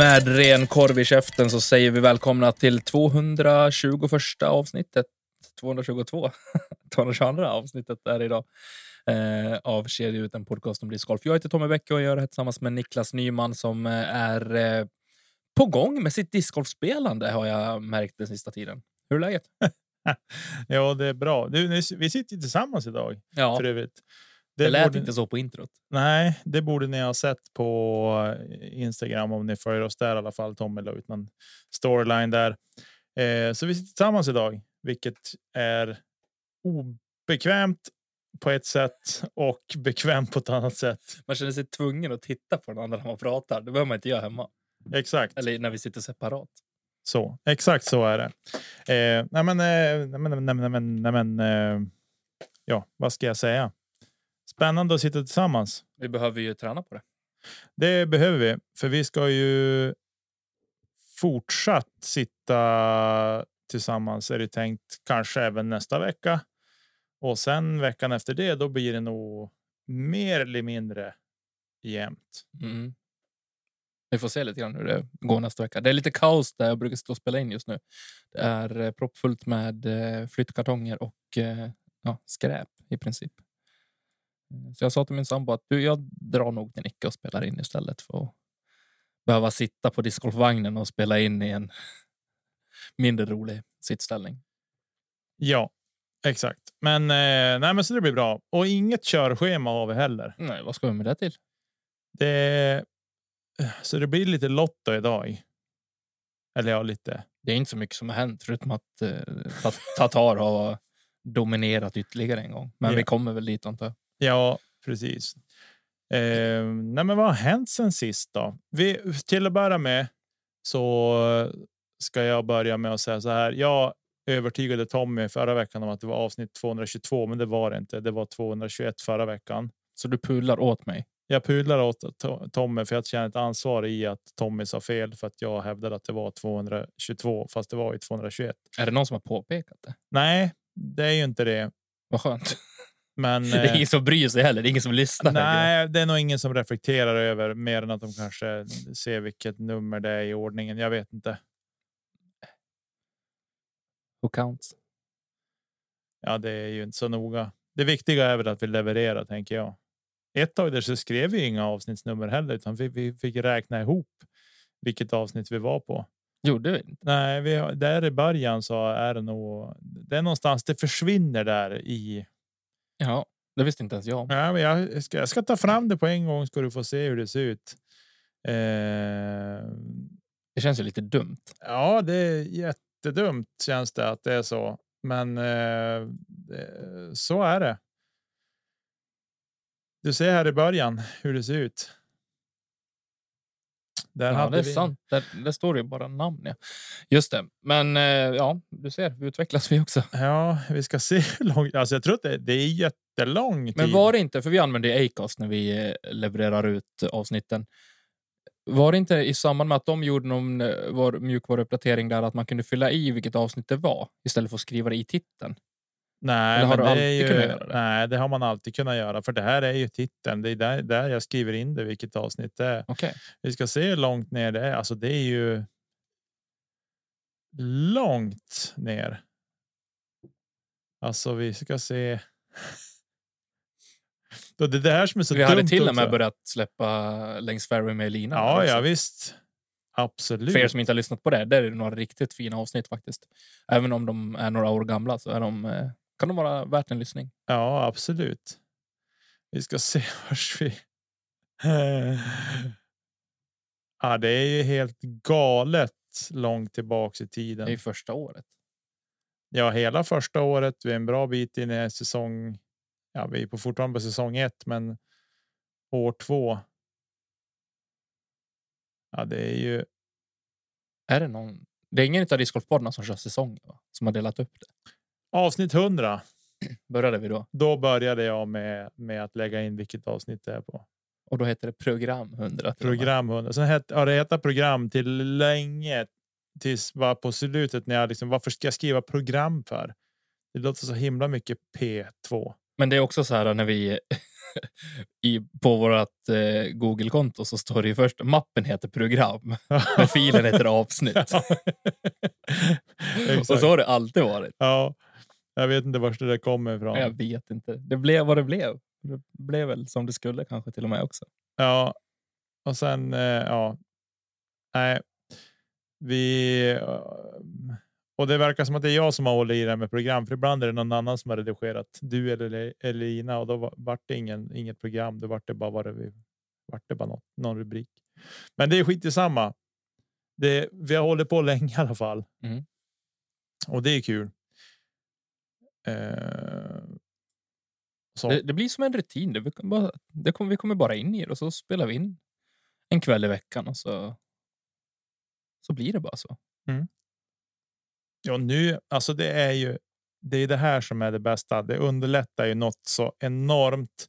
Med ren korv i käften så säger vi välkomna till 221 avsnittet. 222. 222 avsnittet är idag eh, av Kedja ut en podcast om discgolf. Jag heter Tommy Bäcke och gör det här tillsammans med Niklas Nyman som eh, är eh, på gång med sitt discgolfspelande har jag märkt den sista tiden. Hur är läget? ja, det är bra. Du, vi sitter tillsammans idag. Ja. För övrigt. Det, det lät borde, inte så på introt. Nej, det borde ni ha sett på Instagram om ni följer oss där i alla fall. Tommy la ut någon storyline där. Eh, så vi sitter tillsammans idag, vilket är obekvämt på ett sätt och bekvämt på ett annat sätt. Man känner sig tvungen att titta på den andra när man pratar. Det behöver man inte göra hemma. Exakt. Eller när vi sitter separat. Så exakt så är det. Eh, nej, men, eh, nej, men, nej, men, nej, men, eh, ja, vad ska jag säga? Spännande att sitta tillsammans. Vi behöver ju träna på det. Det behöver vi, för vi ska ju fortsatt sitta tillsammans är det tänkt kanske även nästa vecka. Och sen veckan efter det, då blir det nog mer eller mindre jämnt. Mm. Vi får se lite grann hur det går nästa vecka. Det är lite kaos där jag brukar stå och spela in just nu. Det är eh, proppfullt med eh, flyttkartonger och eh, ja, skräp i princip. Så jag sa till min sambo att du, jag drar nog till Nicke och spelar in istället för att behöva sitta på discgolfvagnen och spela in i en mindre rolig sittställning. Ja, exakt. Men, eh, nej, men så det blir bra. Och inget körschema har vi heller. Nej, vad ska vi med det till? Det, så det blir lite Lotto idag. Eller ja, lite. Det är inte så mycket som har hänt förutom att eh, Tatar har dominerat ytterligare en gång. Men ja. vi kommer väl dit antar jag. Ja, precis. Eh, nej, men vad har hänt sen sist då? Vi, till att börja med så ska jag börja med att säga så här. Jag övertygade Tommy förra veckan om att det var avsnitt 222, men det var det inte. Det var 221 förra veckan. Så du pudlar åt mig? Jag pudlar åt Tommy för jag känner ett ansvar i att Tommy sa fel för att jag hävdade att det var 222 fast det var ju 221. Är det någon som har påpekat det? Nej, det är ju inte det. Vad skönt. Men, det är ingen eh, som bryr sig heller. Det är ingen som lyssnar. Nej, det är nog ingen som reflekterar över mer än att de kanske ser vilket nummer det är i ordningen. Jag vet inte. Who counts? Ja, det är ju inte så noga. Det viktiga är väl att vi levererar, tänker jag. Ett tag där så skrev vi inga avsnittsnummer heller, utan vi, vi fick räkna ihop vilket avsnitt vi var på. Gjorde vi inte? Nej, vi, där i början så är det nog. Det är någonstans det försvinner där i Ja, det visste inte ens jag. Ja, men jag, ska, jag ska ta fram det på en gång ska du få se hur det ser ut. Eh, det känns ju lite dumt. Ja, det är jättedumt känns det att det är så. Men eh, det, så är det. Du ser här i början hur det ser ut. Där ja, det är vi... sant. Där, där står det bara namn. Ja. Just det. Men eh, ja, du ser, vi utvecklas vi också. Ja, vi ska se hur långt. Alltså, jag tror att det, det är jättelång tid. Men var det inte, för vi använder Acast när vi eh, levererar ut avsnitten. Var det inte i samband med att de gjorde någon eh, var, mjukvaruuppdatering där att man kunde fylla i vilket avsnitt det var istället för att skriva det i titeln? Nej, men det, ju, det? nej, det har man alltid kunnat göra, för det här är ju titeln. Det är där, där jag skriver in det, vilket avsnitt det är. Okay. Vi ska se hur långt ner det är. Alltså, det är ju. Långt ner. Alltså, vi ska se. Det är det här som är så Vi hade till och med börjat släppa längs fairway med Lina. Ja, ja, visst. Absolut. För er som inte har lyssnat på det, det är några riktigt fina avsnitt faktiskt. Även om de är några år gamla så är de eh, kan de vara värt en lyssning. Ja, absolut. Vi ska se vars vi. Ja, det är ju helt galet långt tillbaks i tiden. Det är första året. Ja, hela första året. Vi är en bra bit in i säsong. Ja, vi är på fortfarande på säsong ett, men år två. Ja, det är ju. Är det någon? Det är ingen av discgolfpoddarna som kör säsong va? som har delat upp det. Avsnitt 100. Började vi då Då började jag med med att lägga in vilket avsnitt det är på. och då heter det program 100. till och med. Program 100. Sen hette ja, det hette program till länge tills bara på slutet när jag liksom varför ska jag skriva program för? Det låter så himla mycket P2. Men det är också så här när vi i, på vårt eh, Google-konto så står det ju först mappen heter program, men filen heter avsnitt. och så har det alltid varit. Ja, jag vet inte var det där kommer ifrån. Jag vet inte. Det blev vad det blev. Det blev väl som det skulle kanske till och med också. Ja, och sen eh, ja. Nej, vi. Och det verkar som att det är jag som har hållit i det här med program, för ibland är det någon annan som har redigerat. Du eller Elina och då var- vart det ingen, inget program. Då vart det bara vad det vi vart det bara något, någon rubrik. Men det är skit i samma. Det vi har hållit på länge i alla fall. Mm. Och det är kul. Eh. Det, det blir som en rutin. Det, vi, bara, det kommer, vi kommer bara in i det och så spelar vi in en kväll i veckan och så, så blir det bara så. Ja, nu alltså det är ju. Det är det här som är det bästa. Det underlättar ju något så enormt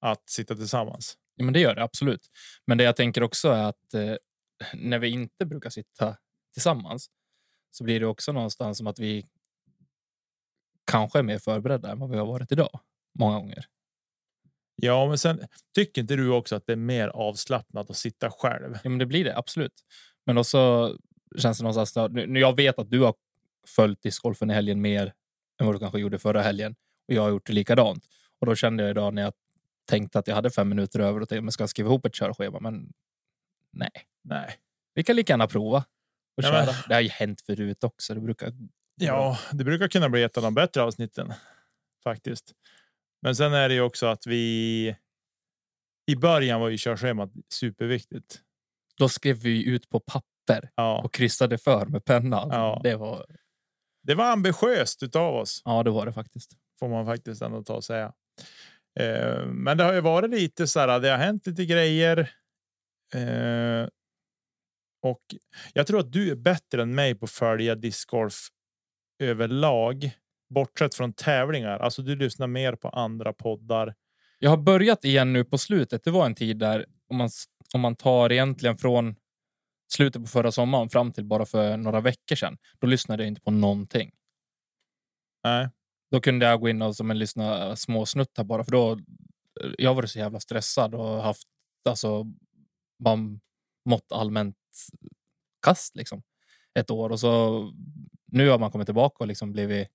att sitta tillsammans. Ja, men det gör det absolut. Men det jag tänker också är att eh, när vi inte brukar sitta tillsammans så blir det också någonstans som att vi kanske är mer förberedda än vad vi har varit idag. Många gånger. Ja, men sen tycker inte du också att det är mer avslappnat att sitta själv? Ja, men det blir det absolut. Men också känns det någonstans. Nu, jag vet att du har följt discgolfen i helgen mer än vad du kanske gjorde förra helgen och jag har gjort det likadant. Och då kände jag idag när jag tänkte att jag hade fem minuter över och tänkte men ska jag skriva ihop ett körschema? Men nej, Nej. vi kan lika gärna prova och Ja, köra. men- Det har ju hänt förut också. Det brukar. Ja, det brukar kunna bli ett av de bättre avsnitten faktiskt. Men sen är det ju också att vi. I början var ju körschemat superviktigt. Då skrev vi ut på papper Ja, och kryssade för med penna. Ja. Det var. det var ambitiöst utav oss. Ja, det var det faktiskt. får man faktiskt ändå ta och säga. Eh, men det har ju varit lite så här. Det har hänt lite grejer. Eh, och jag tror att du är bättre än mig på att följa discgolf överlag, bortsett från tävlingar. Alltså, du lyssnar mer på andra poddar. Jag har börjat igen nu på slutet. Det var en tid där om man, om man tar egentligen från slutet på förra sommaren fram till bara för några veckor sedan. Då lyssnade jag inte på någonting. Nej, Då kunde jag gå in och som en lyssna små snuttar bara för då. Jag var så jävla stressad och haft alltså bara mått allmänt kast liksom ett år och så nu har man kommit tillbaka och liksom blivit.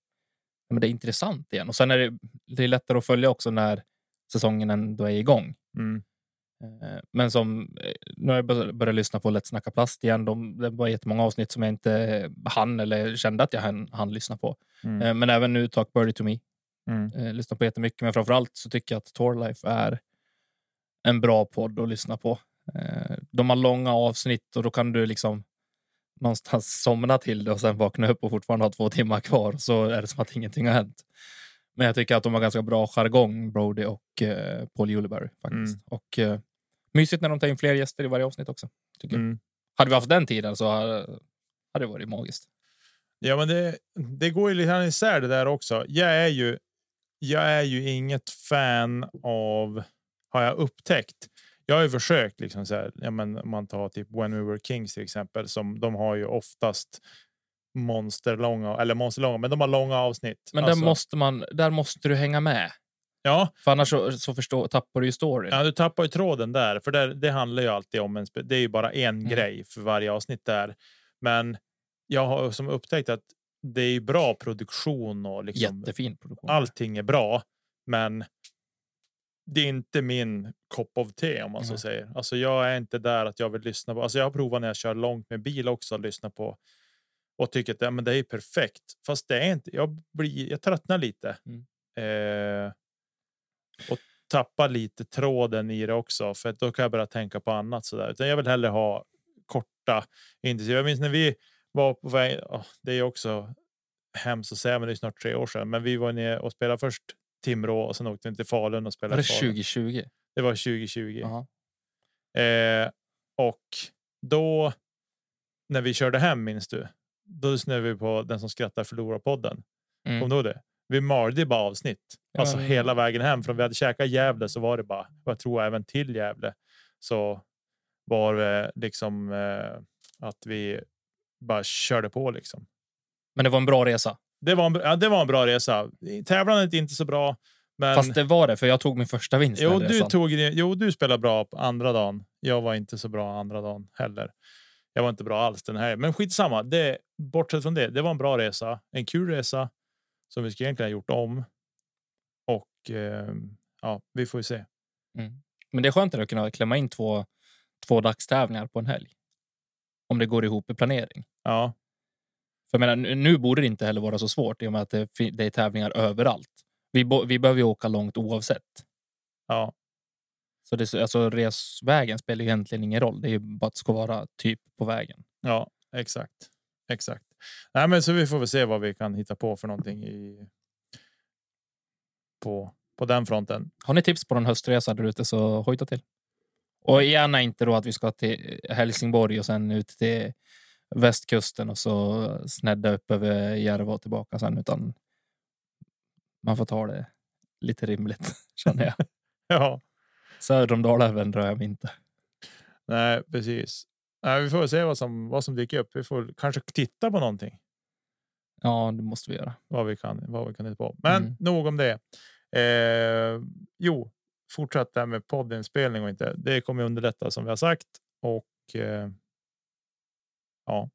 Men det är intressant igen och sen är det, det är lättare att följa också när säsongen ändå är igång. mm. Eh, Men som eh, nu har jag bör- börjat lyssna på Let's Snacka Plast igen. De, det var jättemånga avsnitt som jag inte hann eller kände att jag hann, hann lyssna på. Mm. Eh, Men även nu Talk Birdie to Me. Mm. Lyssnar på jättemycket, men framför allt så tycker jag att Tour Life är en bra podd att lyssna på. De har långa avsnitt och då kan du liksom någonstans somna till det och sen vakna upp och fortfarande ha två timmar kvar. Så är det som att ingenting har hänt. Men jag tycker att de har ganska bra jargong, Brody och eh, Paul Juleberry faktiskt. Mm. Och eh, mysigt när de tar in fler gäster i varje avsnitt också. Tycker jag. Mm. Hade vi haft den tiden så hade, hade det varit magiskt. Ja, men det, det går ju lite grann isär det där också. Jag är ju. Jag är ju inget fan av. Har jag upptäckt. Jag har ju försökt liksom så här. Ja, men man tar typ When We Were Kings till exempel som de har ju oftast monsterlånga eller monsterlånga, men de har långa avsnitt. Men Alltså, där, måste man, där måste du hänga med. Ja, För annars så, så förstår, tappar du ju storyn. ja, du tappar ju tråden där, för det, det handlar ju alltid om en. Det är ju bara en Mm. grej för varje avsnitt där, men jag har som upptäckt att det är bra produktion och liksom Jättefin produktion. allting är bra, men det är inte min kopp of te om man så säger. Alltså jag är inte där att jag vill lyssna på. Alltså jag har provat när jag kör långt med bil också att lyssna på och tycker att ja, men det är perfekt. Fast det är inte. Jag blir. Jag tröttnar lite. Mm. Eh, och tappa lite tråden i det också, för då kan jag börja tänka på annat så där. Utan jag vill hellre ha korta intensiva. Jag minns när vi var på väg. Oh, det är också hemskt att säga, men det är snart tre år sedan. Men vi var nere och spelade först Timrå och sen åkte vi till Falun och spelade. Var det 2020? Det var 2020. Aha. Eh, och då när vi körde hem minns du? Då lyssnade vi på den som skrattar förlorar podden. Mm. Kom du ihåg det? Vi malde bara avsnitt, Ja, alltså men- hela vägen hem. Från vi hade käkat Gävle så var det bara, jag tror även till Gävle så var det liksom eh, att vi bara körde på liksom. Men det var en bra resa. Det var en, ja, det var en bra resa. Tävlandet är inte så bra, men Fast det var det, för jag tog min första vinst. jo, du tog jo, du spelade bra på andra dagen. Jag var inte så bra andra dagen heller. Jag var inte bra alls den här, men skitsamma. Det bortsett från det. Det var en bra resa, en kul resa som vi skulle egentligen ha gjort om. Och eh, ja, vi får ju se. Mm. Men det är skönt att kunna klämma in två, två dagstävlingar på en helg. Om det går ihop i planering. Ja, För menar, nu- borde det inte heller vara så svårt i och med att det, är tävlingar överallt. Vi, bo- vi behöver ju åka långt oavsett. ja, Så det, alltså, resvägen spelar ju egentligen ingen roll. Det är ju bara att det ska vara typ på vägen. ja, exakt, exakt. Nej, men så vi får väl se vad vi kan hitta på för någonting i. På på den fronten. Har ni tips på någon höstresa där ute så hojta till. Och gärna inte då att vi ska till Helsingborg och sen ut till västkusten och så snedda upp över Järva och tillbaka sen, utan man får ta det lite rimligt känner jag. Ja, Söder om Dalälven drar jag mig inte. nej, precis. Nej, vi får se vad som vad som dyker upp. Vi får kanske titta på någonting. Ja, det måste vi göra. vad vi kan, vad vi kan hitta på. Men Mm. nog om det. Eh, jo, fortsatt där med poddinspelning och inte. Det kommer underlätta som vi har sagt och. Eh, ja.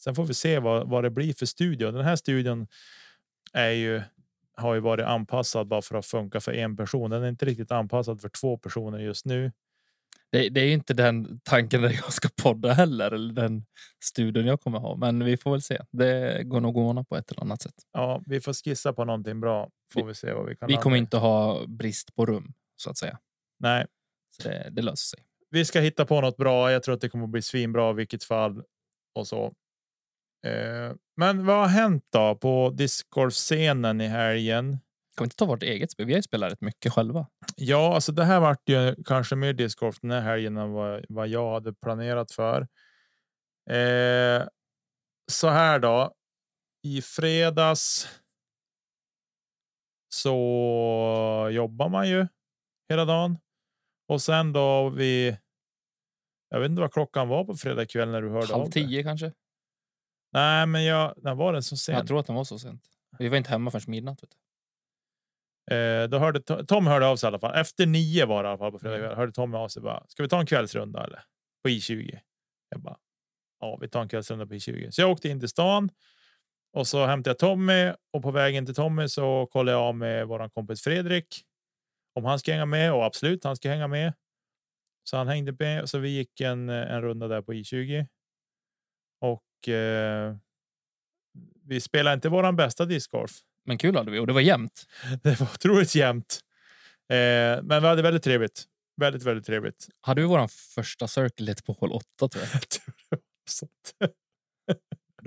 Sen får vi se vad, vad det blir för studio. Den här studion är ju har ju varit anpassad bara för att funka för en person. Den är inte riktigt anpassad för två personer just nu. Det, det är inte den tanken där jag ska podda heller, eller den studion jag kommer ha. Men vi får väl se. Det går nog att ordna på ett eller annat sätt. Ja, vi får skissa på någonting bra. Får vi, se vad vi kan. Vi landa kommer inte ha brist på rum, så att säga. Nej, Så det, det löser sig. Vi ska hitta på något bra. Jag tror att det kommer att bli svinbra i vilket fall och så. Eh, men vad har hänt då på discgolf-scenen i helgen? Kan vi inte ta vårt eget spel? Vi har ju spelat rätt mycket själva. Ja, alltså det här vart ju kanske mer discgolf den här helgen än vad, vad jag hade planerat för. Eh, så här då. I fredags. Så jobbar man ju hela dagen och sen då vi. Jag vet inte vad klockan var på fredag kväll när du hörde Halv tio kanske? Nej, men jag. När var den så sent? Jag tror att den var så sent. Vi var inte hemma förrän midnatt. Vet du. Eh, då hörde To- Tom hörde av sig i alla fall. Efter nio var det i alla fall på fredag Mm. kväll. Hörde Tom av sig bara. Ska vi ta en kvällsrunda eller? På I20. Jag bara. Ja, vi tar en kvällsrunda på I20. Så jag åkte in till stan och så hämtade jag Tommy och på vägen till Tommy så kollade jag av med våran kompis Fredrik. Om han ska hänga med och absolut, han ska hänga med. Så han hängde med så vi gick en, en runda där på I20. Och. Eh, vi spelade inte våran bästa discgolf. Men kul hade vi och det var jämnt. Det var otroligt jämnt. Eh, men vi hade väldigt trevligt. Väldigt, väldigt trevligt. Hade vi vår första circle på hål 8 tror jag.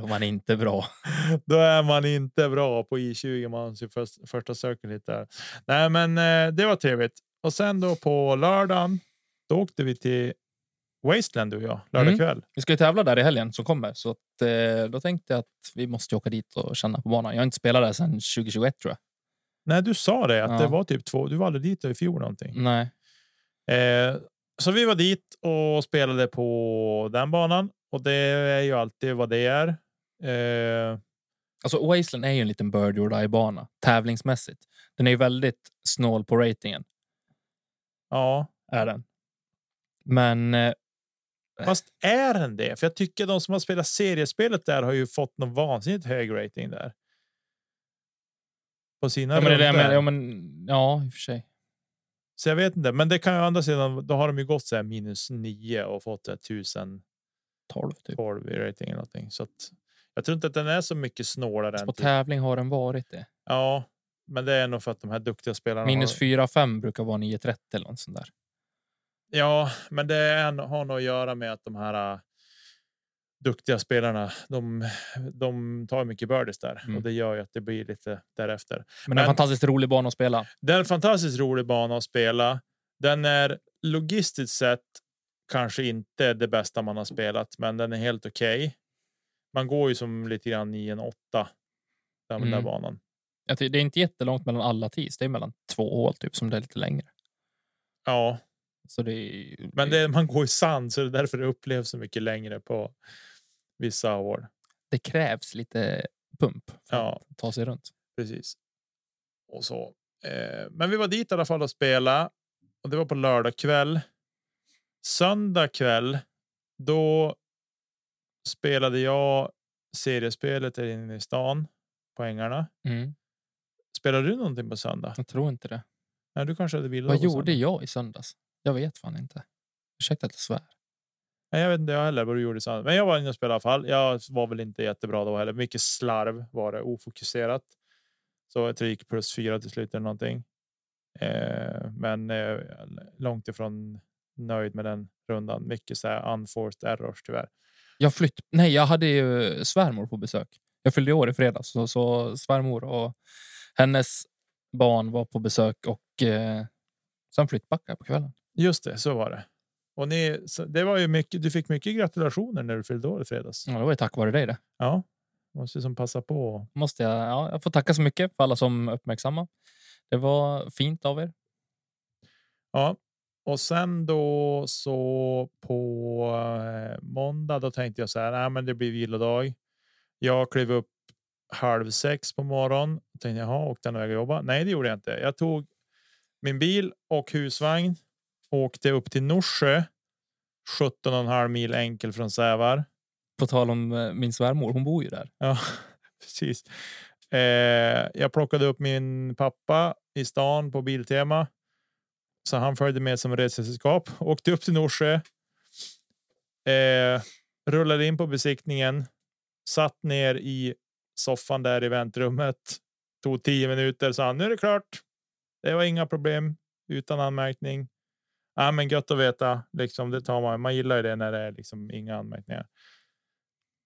Då var man inte bra. Då är man inte bra på I20. Man sin först, första circle hit där. Nej, men eh, det var trevligt. Och sen då på lördagen. Då åkte vi till Wasteland du och jag lördag Mm. kväll. Vi ska ju tävla där i helgen som kommer. Så att, eh, då tänkte jag att vi måste åka dit och känna på banan. Jag har inte spelat där sedan 2021 tror jag. Nej, du sa det att Ja. det var typ två. Du var aldrig dit i fjol någonting. Nej. Eh, så vi var dit och spelade på den banan och det är ju alltid vad det är. Eh, Alltså Wasteland är ju en liten bird or die bana tävlingsmässigt. Den är ju väldigt snål på ratingen. ja, Är den. Men eh, fast är den det? För jag tycker de som har spelat seriespelet där har ju fått någon vansinnigt hög rating där. På sina ja, men det är det. Ja, men, ja, i och för sig. Så jag vet inte, men det kan ju andra sidan. Då har de ju gått så här minus nio och fått så här 1012 12 typ. i rating eller någonting. Så att jag tror inte att den är så mycket snålare. På typ- tävling har den varit det. Ja, men det är nog för att de här duktiga spelarna. Minus har... 4-5 brukar vara 9-30 eller något sånt där. Ja, men det är, har nog att göra med att de här. Uh, duktiga spelarna, de, de tar mycket birdies där Mm. och det gör ju att det blir lite därefter. Men, det är Men- en fantastiskt rolig bana att spela. Det är en fantastiskt rolig bana att spela. Den är logistiskt sett kanske inte det bästa man har spelat, men den är helt okej. Man går ju som lite grann i en åtta. Där Mm. banan. Jag tycker Det är inte jättelångt mellan alla tees. Det är mellan två hål typ som det är lite längre. Ja, Så det är, men det, man går i sand så det är därför det upplevs så mycket längre på vissa år. det krävs lite pump för Ja. att ta sig runt. Precis. Och så. Eh, men vi var dit i alla fall och spela och det var på lördag kväll. Söndag kväll. Då spelade jag seriespelet där inne i stan på ängarna. Mm. Spelade du någonting på söndag? Jag tror inte det. Nej, du kanske hade villa. Vad gjorde söndag. jag i söndags? Jag vet fan inte. Ursäkta att jag svär. Nej, jag vet inte jag heller vad du gjorde i söndag. Men jag var inne och spelade i alla fall. Jag var väl inte jättebra då heller. Mycket slarv var det ofokuserat. Så jag tror det gick plus fyra till slut eller någonting. Eh, men eh, långt ifrån nöjd med den rundan. Mycket så här unforced errors tyvärr. Jag flytt... Nej, jag hade ju svärmor på besök. Jag fyllde år i fredags, så, så svärmor och hennes barn var på besök och eh, sen flyttbackade på kvällen. Just det, så var det. Och ni, det var ju mycket. Du fick mycket gratulationer när du fyllde år i fredags. Ja, det var ju tack vare dig det. Ja, måste som passa på. Måste jag, ja, jag får tacka så mycket för alla som uppmärksammar. Det var fint av er. Ja, och sen då så på eh, måndag, då tänkte jag så här. Nej, men det blir vilodag. Jag klev upp halv sex på morgonen. Tänkte jaha, åkte han iväg och jobba? Nej, det gjorde jag inte. Jag tog min bil och husvagn. Åkte upp till Norsjö. 17,5 mil enkel från Sävar. På tal om eh, min svärmor, hon bor ju där. Ja, precis. Eh, jag plockade upp min pappa i stan på Biltema. Så han följde med som resesällskap. Åkte upp till Norsjö. Eh, rullade in på besiktningen. Satt ner i soffan där i väntrummet. Tog tio minuter. Sa han, nu är det klart. Det var inga problem utan anmärkning. Ja, men gött att veta. Liksom, det tar man. Man gillar ju det när det är liksom inga anmärkningar.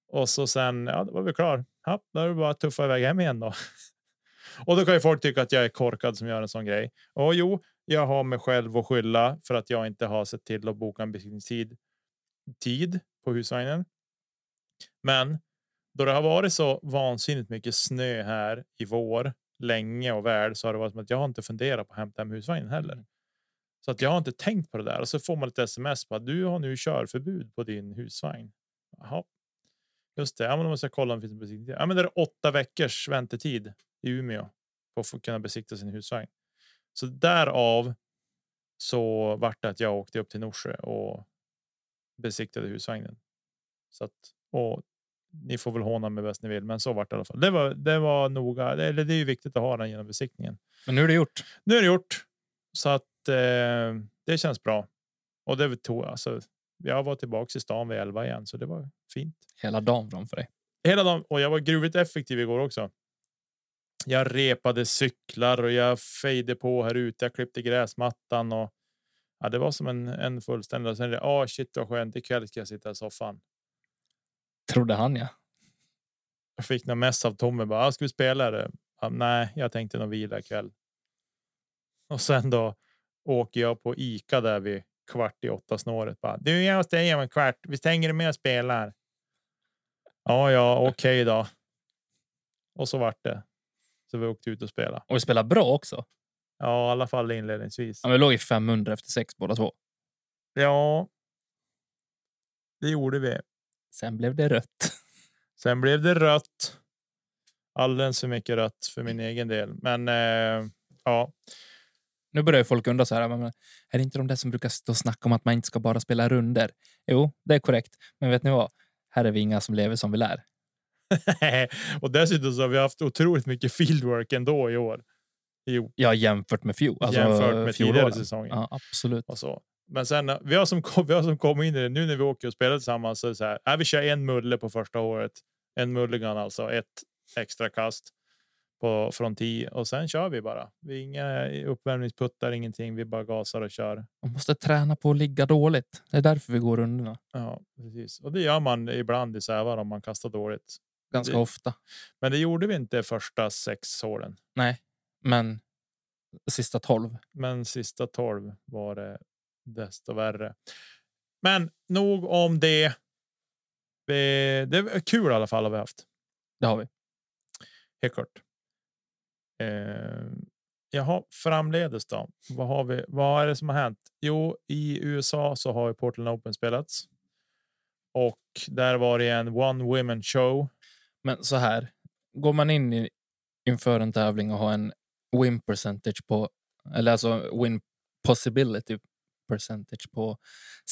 Och så sen, ja, då var vi klar. Ja, då är det bara att tuffa iväg hem igen då. Och då kan ju folk tycka att jag är korkad som gör en sån grej. Och jo, jag har mig själv att skylla för att jag inte har sett till att boka en besiktningstid tid på husvagnen. Men då det har varit så vansinnigt mycket snö här i vår länge och väl så har det varit som att jag har inte funderat på att hämta hem husvagnen heller. Så att jag har inte tänkt på det där och så får man ett sms på att du har nu körförbud på din husvagn. Jaha, Just det, ja, men då måste jag kolla om det finns en besiktning. Ja, men det är åtta veckors väntetid i Umeå på att få kunna besikta sin husvagn. Så därav så vart det att jag åkte upp till Norsjö och besiktade husvagnen. Så att, och ni får väl håna mig bäst ni vill, men så vart det i alla fall. Det var, det var noga. Eller det är ju viktigt att ha den genom besiktningen. Men nu är det gjort. Nu är det gjort så att eh, det känns bra. Och det tog alltså. Jag var tillbaka i stan vid 11 igen, så det var fint. Hela dagen framför dig. Hela dagen och jag var gruvligt effektiv igår också. Jag repade cyklar och jag fejde på här ute. Jag klippte gräsmattan och ja, det var som en, en fullständig. Och sen det, ah, shit vad skönt. Ikväll ska jag sitta i soffan. Trodde han ja. Jag fick några mess av Tommy. Bara, ah, ska vi spela det? Nej, jag tänkte nog vila ikväll. Och sen då åker jag på Ica där vid kvart i åtta snåret. Bara, du, jag måste mig en kvart. Vi stänger med och spelar. Ja, ja, okej då. Och så vart det. Så vi åkte ut och spelade. Och vi spelar bra också. Ja, i alla fall inledningsvis. Ja, vi låg i 500 efter sex båda två. Ja. Det gjorde vi. Sen blev det rött. Sen blev det rött. Alldeles för mycket rött för min egen del, men eh, ja, Nu börjar folk undra så här. Men, är det inte de där som brukar stå och snacka om att man inte ska bara spela runder? Jo, det är korrekt. Men vet ni vad? Här är vi inga som lever som vi lär. och dessutom så har vi haft otroligt mycket fieldwork ändå i år. Jo, Ja, jämfört med fjol. Alltså, jämfört med tidigare säsonger. Ja, absolut. Och så. Men sen eh, vi har som kom, vi har som kommit in i det nu när vi åker och spelar tillsammans. Så är det så här, äh, vi kör en mulle på första året. En mulligan alltså, ett extra kast. på från 10 och sen kör vi bara. Vi är inga uppvärmningsputtar, ingenting. Vi bara gasar och kör. Man måste träna på att ligga dåligt. Det är därför vi går rundorna Ja, precis. Och det gör man ibland i Sävar om man kastar dåligt. Ganska Det- ofta. Men det gjorde vi inte första sex hålen. Nej, men sista 12. Men sista 12 var det desto värre. Men nog om det. Det är kul i alla fall har vi haft. Det har vi. Helt klart. Eh, jaha, framledes då. Vad har vi? Vad är det som har hänt? Jo, i USA så har ju Portland Open spelats. Och där var det en one women show. Men så här, går man in i, inför en tävling och har en win percentage på, eller alltså win possibility percentage på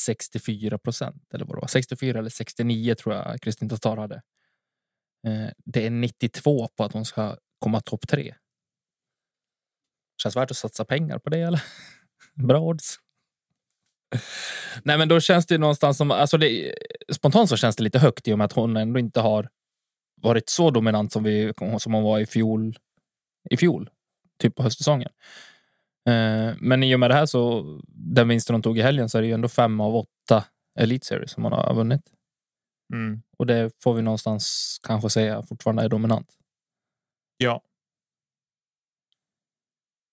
64 procent eller vad det var, 64 eller 69 tror jag Kristin Tatar hade. Eh, det är 92 på att hon ska komma topp tre. Känns värt att satsa pengar på det eller? Bra odds. Nej, men då känns det ju någonstans som alltså det, spontant så känns det lite högt i och med att hon ändå inte har varit så dominant som vi som hon var i fjol. I fjol, typ på höstsäsongen. Eh, men i och med det här så den vinsten hon tog i helgen så är det ju ändå fem av åtta Elite Series som hon har vunnit Mm. och det får vi någonstans kanske säga fortfarande är dominant. Ja.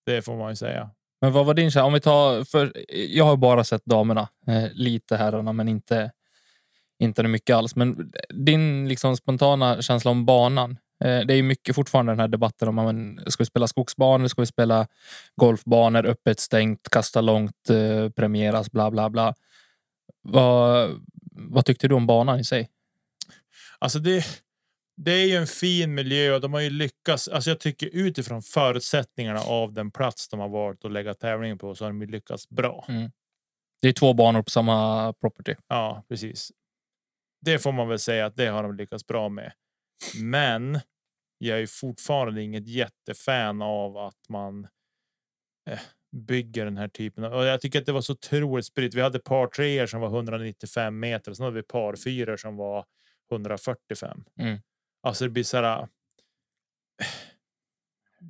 Det får man ju säga. Men vad var din känsla? Om vi tar för jag har bara sett damerna eh, lite herrarna, men inte inte mycket alls. Men din liksom spontana känsla om banan. Eh, det är ju mycket fortfarande den här debatten om man ska vi spela skogsbanor, ska vi spela golfbanor, öppet stängt, kasta långt, eh, premieras, bla bla bla. Vad, vad tyckte du om banan i sig? Alltså det, det är ju en fin miljö och de har ju lyckats. Alltså jag tycker utifrån förutsättningarna av den plats de har valt att lägga tävlingen på så har de lyckats bra. Det är två banor på samma property. Ja, precis. Det får man väl säga att det har de lyckats bra med. Men jag är fortfarande inget jättefan av att man eh, bygger den här typen av. Och jag tycker att det var så otroligt spritt. Vi hade par treor som var 195 meter och sen hade vi par fyror som var 145. Mm. Alltså det blir så här. eh,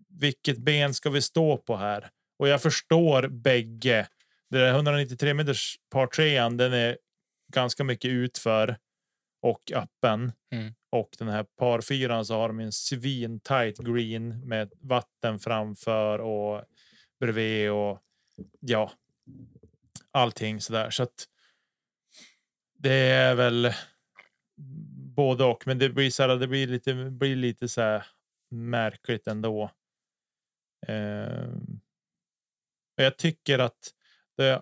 Vilket ben ska vi stå på här? Och jag förstår bägge. Det där 193 meters par trean, den är ganska mycket utför och öppen. Mm. Och den här par fyran så har de en svin tight green med vatten framför och bredvid och ja, allting så där. Så att det är väl både och, men det blir så här, det blir lite, blir lite så här märkligt ändå. Och jag tycker att det,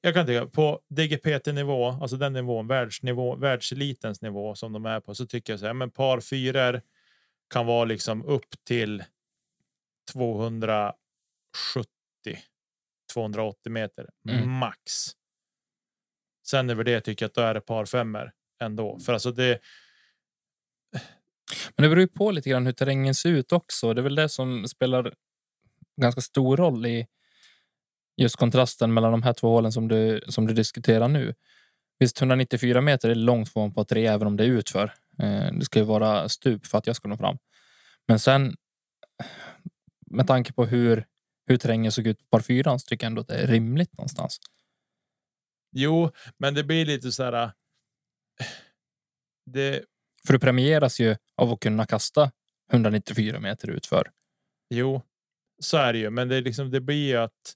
jag- kan tycka på DGPT nivå, alltså den nivån, världsnivå, världselitens nivå som de är på, så tycker jag så här, men par fyror kan vara liksom upp till 270, 280 meter Mm. max. Sen över det tycker jag att då är det par femmer ändå, för alltså det. Men det beror ju på lite grann hur terrängen ser ut också. Det är väl det som spelar ganska stor roll i just kontrasten mellan de här två hålen som du, som du diskuterar nu. Visst, 194 meter är långt från på tre, även om det är utför. Eh, Det ska ju vara stup för att jag ska nå fram. Men sen med tanke på hur, hur terrängen såg ut på par fyran så tycker jag ändå att det är rimligt någonstans. Jo, men det blir lite så här. äh, Det För du premieras ju av att kunna kasta 194 meter utför. Jo, så är det ju, men det är liksom. Det blir ju att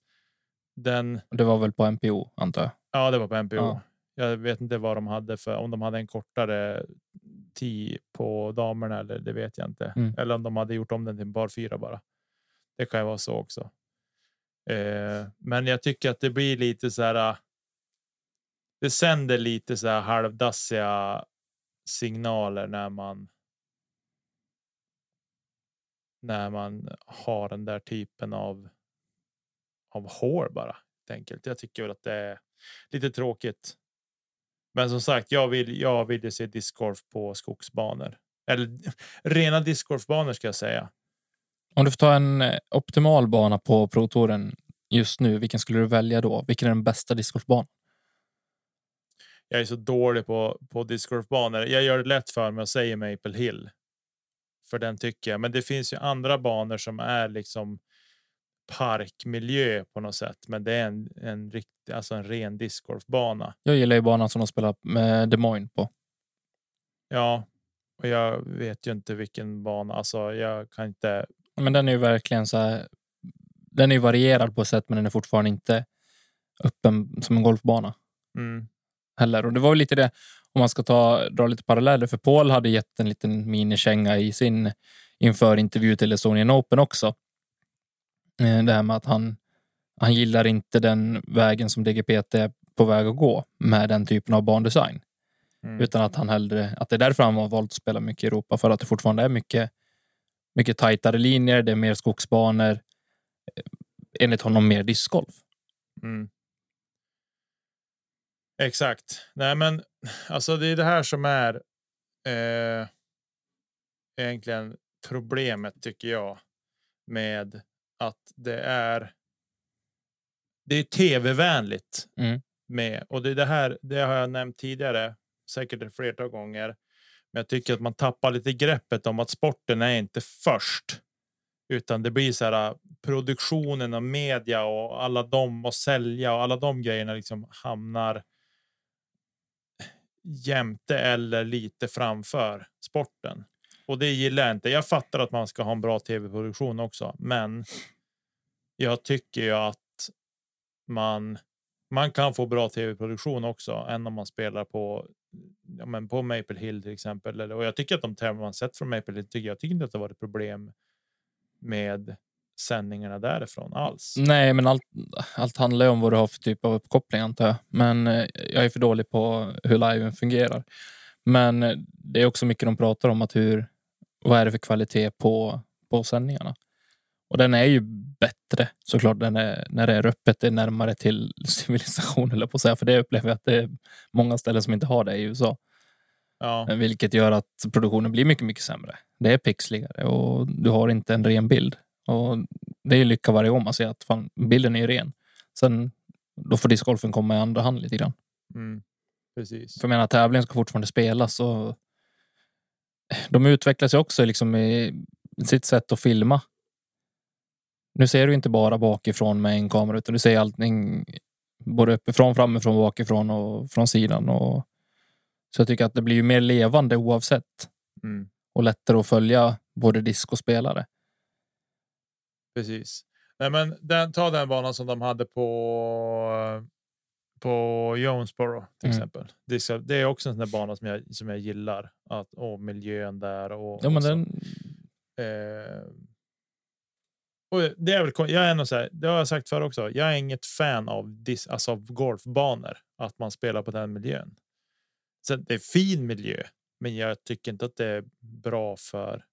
den. Det var väl på NPO antar jag. Ja, det var på NPO. Ja. Jag vet inte vad de hade för om de hade en kortare tid på damerna eller det vet jag inte. Mm. Eller om de hade gjort om den till bar fyra bara. Det kan ju vara så också. Eh, men jag tycker att det blir lite så här. äh, Det sänder lite så här halvdassiga signaler när man. När man har den där typen av. Av hår bara enkelt. Jag tycker väl att det är lite tråkigt. Men som sagt, jag vill. Jag vill ju se discgolf på skogsbanor eller rena discgolfbanor ska jag säga. Om du får ta en eh, optimal bana på Pro-touren just nu, vilken skulle du välja då? Vilken är den bästa discgolfbanan? Jag är så dålig på på discgolfbanor. Jag gör det lätt för mig och säger Maple Hill. för den tycker jag. Men det finns ju andra banor som är liksom parkmiljö på något sätt. Men det är en, en, rikt, alltså en ren discgolfbana. Jag gillar ju banan som de spelar med Des Moines på. Ja, och jag vet ju inte vilken bana. Alltså, jag kan inte. Men den är ju verkligen så här. Den är ju varierad på ett sätt, men den är fortfarande inte öppen som en golfbana. Mm. Heller. Och det var ju lite det om man ska ta dra lite paralleller. För Paul hade gett en liten minikänga i sin inför intervju till Estonian Open också. Eh, det här med att han, han gillar inte den vägen som DGPT är på väg att gå med den typen av bandesign. Mm. Utan att han hellre, att det är därför han har valt att spela mycket i Europa, för att det fortfarande är mycket, mycket tajtare linjer, det är mer skogsbanor. eh, Enligt honom mer discgolf. Mm. Exakt. Nej, men alltså det är det här som är eh, egentligen problemet tycker jag med att det är. Det är tv-vänligt Mm. med och det är det här. Det har jag nämnt tidigare, säkert ett flertal gånger. Men jag tycker att man tappar lite greppet om att sporten är inte först, utan det blir så här produktionen och media och alla de och sälja och alla de grejerna liksom hamnar jämte eller lite framför sporten. Och det gillar jag inte. Jag fattar att man ska ha en bra tv-produktion också, men jag tycker ju att man man kan få bra tv-produktion också än om man spelar på ja, men på Maple Hill till exempel. Eller, och jag tycker att de tävlingar man sett från Maple Hill tycker jag tycker inte att det var ett problem med sändningarna därifrån alls. Nej, men allt, allt handlar ju om vad du har för typ av uppkoppling antar jag. Men eh, jag är för dålig på hur liven fungerar. Men eh, det är också mycket de pratar om att hur, vad är det för kvalitet på, på sändningarna? Och den är ju bättre såklart den är, när det är öppet, det är närmare till civilisation eller på att säga. För det upplever jag att det är många ställen som inte har det i USA. Ja, Vilket gör att produktionen blir mycket, mycket sämre. Det är pixligare och du har inte en ren bild. Och det är lycka varje gång man ser att fan, bilden är ren. Sen då får discgolfen komma i andra hand lite grann. mm, precis. För jag menar, tävlingen ska fortfarande spelas och de utvecklas ju också liksom i sitt sätt att filma. Nu ser du inte bara bakifrån med en kamera utan du ser allting både uppifrån, framifrån, bakifrån och från sidan. Och så jag tycker att det blir ju mer levande oavsett Mm, och lättare att följa både disk och spelare. precis. Nej, men den, ta den banan som de hade på på Jonesboro till Mm. exempel. Det är, också en sån bana som jag som jag gillar att och miljön där och, Ja, men och den, Eh, och det är väl, jag är nog så här, det har jag sagt förr också. Jag är inget fan av, dis, alltså av golfbanor, att man spelar på den miljön. Så det är fin miljö, men jag tycker inte att det är bra för.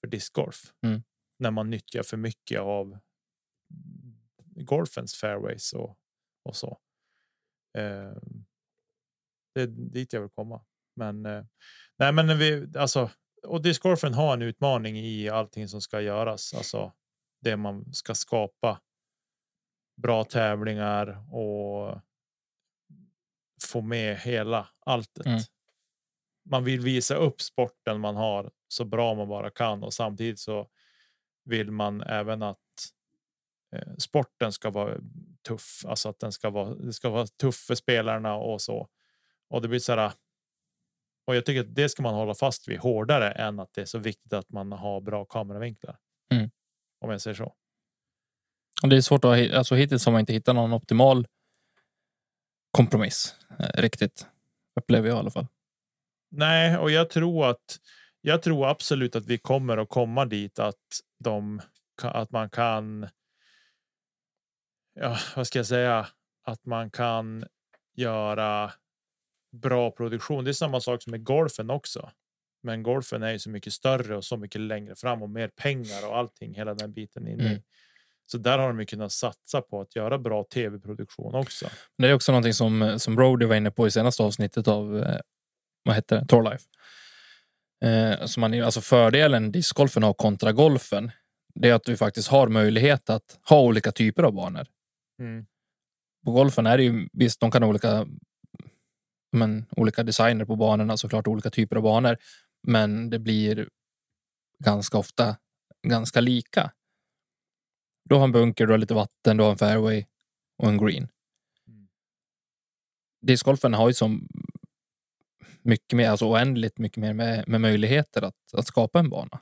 För discgolf Mm. när man nyttjar för mycket av golfens fairways och och så. Eh, det är dit jag vill komma, men eh, nej, men vi alltså och discgolfen har en utmaning i allting som ska göras, alltså det man ska skapa. Bra tävlingar och. Få med hela alltet. Mm. Man vill visa upp sporten man har så bra man bara kan och samtidigt så vill man även att eh, sporten ska vara tuff, alltså att den ska vara. Det ska vara tuff för spelarna och så. Och det blir så här. Och jag tycker att det ska man hålla fast vid hårdare än att det är så viktigt att man har bra kameravinklar. Mm. Om jag säger så. och det är svårt att alltså hittills har man inte hittat någon optimal kompromiss eh, riktigt. Upplever jag i alla fall. Nej, och jag tror att jag tror absolut att vi kommer att komma dit att de att man kan. Ja, vad ska jag säga? Att man kan göra bra produktion. Det är samma sak som med golfen också. Men golfen är ju så mycket större och så mycket längre fram och mer pengar och allting hela den biten inne. i. Mm. Så där har de ju kunnat satsa på att göra bra tv-produktion också. Men Det är också någonting som, som Brody var inne på i senaste avsnittet av eh, vad heter det? Tour Life. Eh, så man, alltså fördelen discgolfen har kontra golfen det är att du faktiskt har möjlighet att ha olika typer av banor. Mm. På golfen är det ju visst, de kan ha olika, men, olika designer på banorna, såklart olika typer av banor. Men det blir ganska ofta ganska lika. Du har en bunker, du har lite vatten, du har en fairway och en green. Mm. Discgolfen har ju som mycket mer, alltså oändligt mycket mer med, med möjligheter att, att skapa en bana.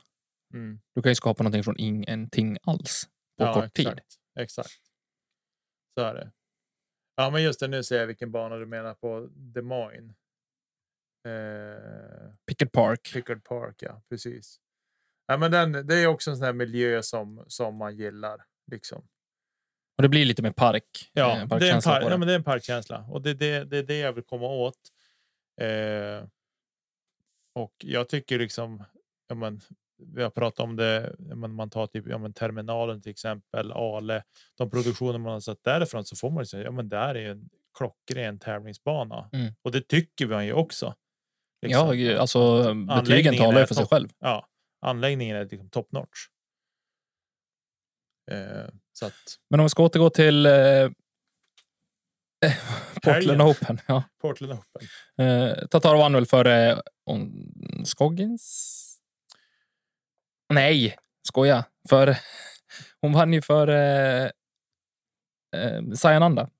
Mm. Du kan ju skapa någonting från ingenting alls på Ja, kort tid. exakt. Så är det. Ja, men just det. Nu ser jag vilken bana du menar på Des Moines. Eh, Pickett Park. Pickard Park, ja precis. Ja, men den, det är också en sån här miljö som, som man gillar. Liksom. Och det blir lite mer park. Ja, eh, det är, en par, på ja, det. men det är en parkkänsla och det är det, det, är det jag vill komma åt. Eh, och jag tycker liksom, ja, men, vi har pratat om det, ja, men man tar typ ja, men terminalen till exempel, Ale, de produktioner man har sett därifrån så får man säga, ja men där är ju en klockren tävlingsbana Mm. och det tycker vi ju också. Ja, Liksom. ju- alltså betygen talar ju för sig själv. Ja, anläggningen är liksom top notch. Eh, så att Men om vi ska återgå till eh, Portland. Open. Ja. Portland Open. Eh, Tatar vann väl före On- Scoggins? Nej, skoja. För hon vann ju för eh, eh, Sayananda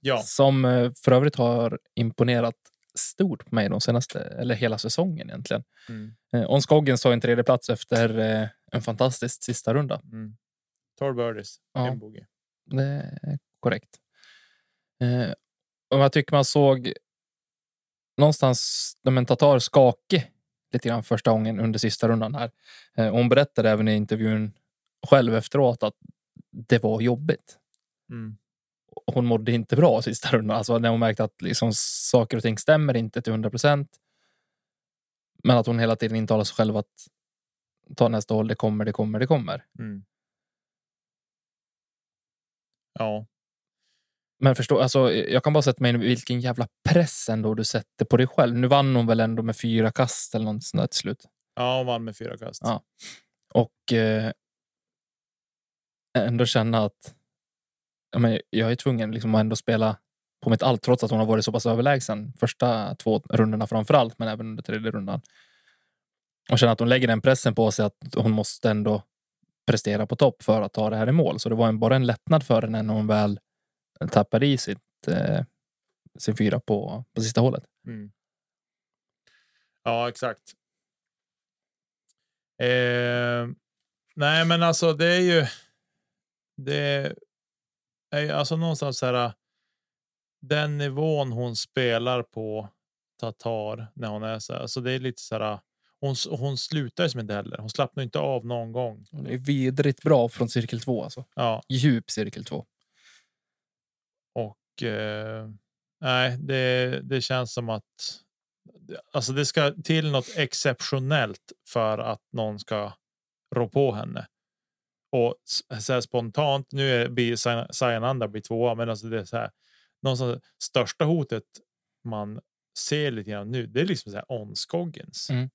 Ja, som eh, för övrigt har imponerat stort på mig de senaste, eller hela säsongen egentligen. mm, Eh, On Scoggins tar en tredje plats efter eh, en fantastisk sista runda. mm. 12 birdies, Ja. en bogey. Det är korrekt. Eh, och jag tycker man såg någonstans när man Tatar skakig lite grann första gången under sista rundan här. Eh, och hon berättade även i intervjun själv efteråt att det var jobbigt. Mm. Hon mådde inte bra sista rundan. Alltså när hon märkte att liksom saker och ting stämmer inte till 100 procent. Men att hon hela tiden intalar sig själv att ta nästa håll, det kommer, det kommer, det kommer. Mm. Ja, Men förstå, alltså, jag kan bara sätta mig in vilken jävla press ändå du sätter på dig själv. Nu vann hon väl ändå med fyra kast eller något sånt där till slut. ja, hon vann med fyra kast. Ja. Och eh, ändå känna att ja, men jag är tvungen liksom att ändå spela på mitt allt trots att hon har varit så pass överlägsen första två rundorna framför allt, men även under tredje rundan. Och känna att hon lägger den pressen på sig att hon måste ändå prestera på topp för att ta det här i mål. Så det var en, bara en lättnad för henne när hon väl tappade i sitt, eh, sin fyra på, på sista hålet. Mm. Ja, exakt. Eh, nej, men alltså det är ju. Det är ju alltså någonstans så här. Den nivån hon spelar på Tatar när hon är så här. Så det är lite så här. Hon, hon slutar som inte heller. Hon slappnar inte av någon gång. Hon är vidrigt bra från cirkel två. Alltså. Ja, Djup cirkel två och eh, nej, det, det känns som att alltså det ska till något exceptionellt för att någon ska rå på henne. Och så här spontant, nu är blir Sayananda blir tvåa, men alltså det är så här. Någonstans största hotet man ser lite grann nu, det är liksom så här on Scoggins. Mm.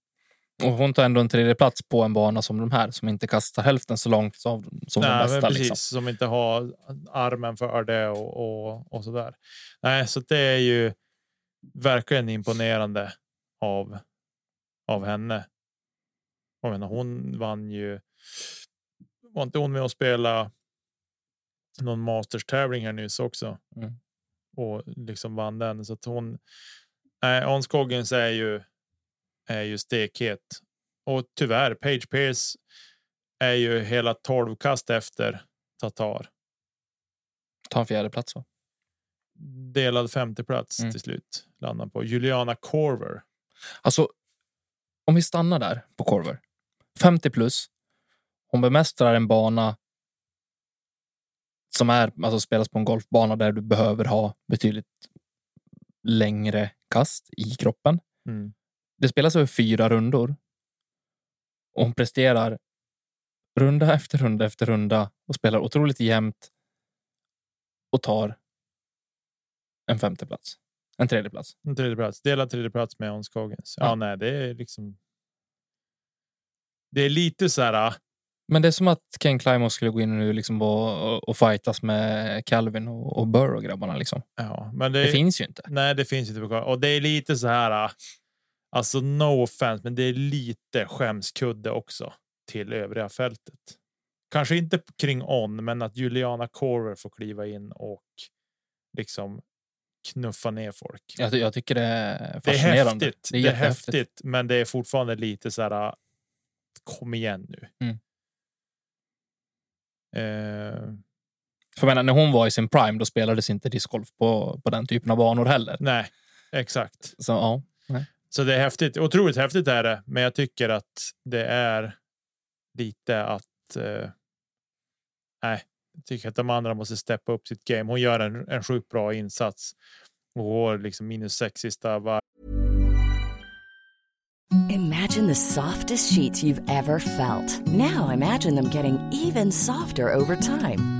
Och hon tar ändå en tredje plats på en bana som de här som inte kastar hälften så långt som, som de Nej, men bästa. precis Liksom. som inte har armen för det och, och, och så där. Nej, så det är ju verkligen imponerande av av henne. Jag menar, hon vann ju. Var inte hon med och spela? Någon Masters tävling här nyss också Mm. och liksom vann den så att hon. Nej, On Scoggins är ju. Är ju stekhet och tyvärr Page Pierce är ju hela 12 kast efter Tatar. Ta en fjärde plats. Va? Delad femte plats Mm. till slut landar på Juliana Corver. Alltså, om vi stannar där på Corver. 50 plus. Hon bemästrar en bana som är, alltså spelas på en golfbana där du behöver ha betydligt längre kast i kroppen. Mm. Det spelas över fyra rundor. Och hon presterar runda efter runda efter runda och spelar otroligt jämnt och tar en femte plats. En tredje plats. En tredje plats, delad tredje plats med On Scoggins. Ja, Ja. nej, det är liksom. Det är lite så här. ah, Men det är som att Ken Climo skulle gå in nu liksom och, och, och fightas med Calvin och, och Burr och grabbarna. Liksom. Ja, men det, Det, finns ju inte. Nej, det finns inte. Och det är lite så här. Ah, Alltså no offense, men det är lite skämskudde också till övriga fältet. Kanske inte kring on, men att Juliana Corver får kliva in och liksom knuffa ner folk. Jag, jag tycker det är Det är fascinerande. häftigt. Det är, jättehäftigt. häftigt, men det är fortfarande lite så här. Kom igen nu. Mm. Eh, För menar, när hon var i sin prime, då spelades inte discgolf på, på den typen av banor heller. nej, exakt. Så ja, så det är häftigt. Otroligt häftigt är det, men jag tycker att det är lite att. Eh, nej, jag tycker att de andra måste steppa upp sitt game. Hon gör en, en sjukt bra insats och går liksom minus sex sista var. Imagine the softest sheets you've ever felt. Now imagine them getting even softer over time.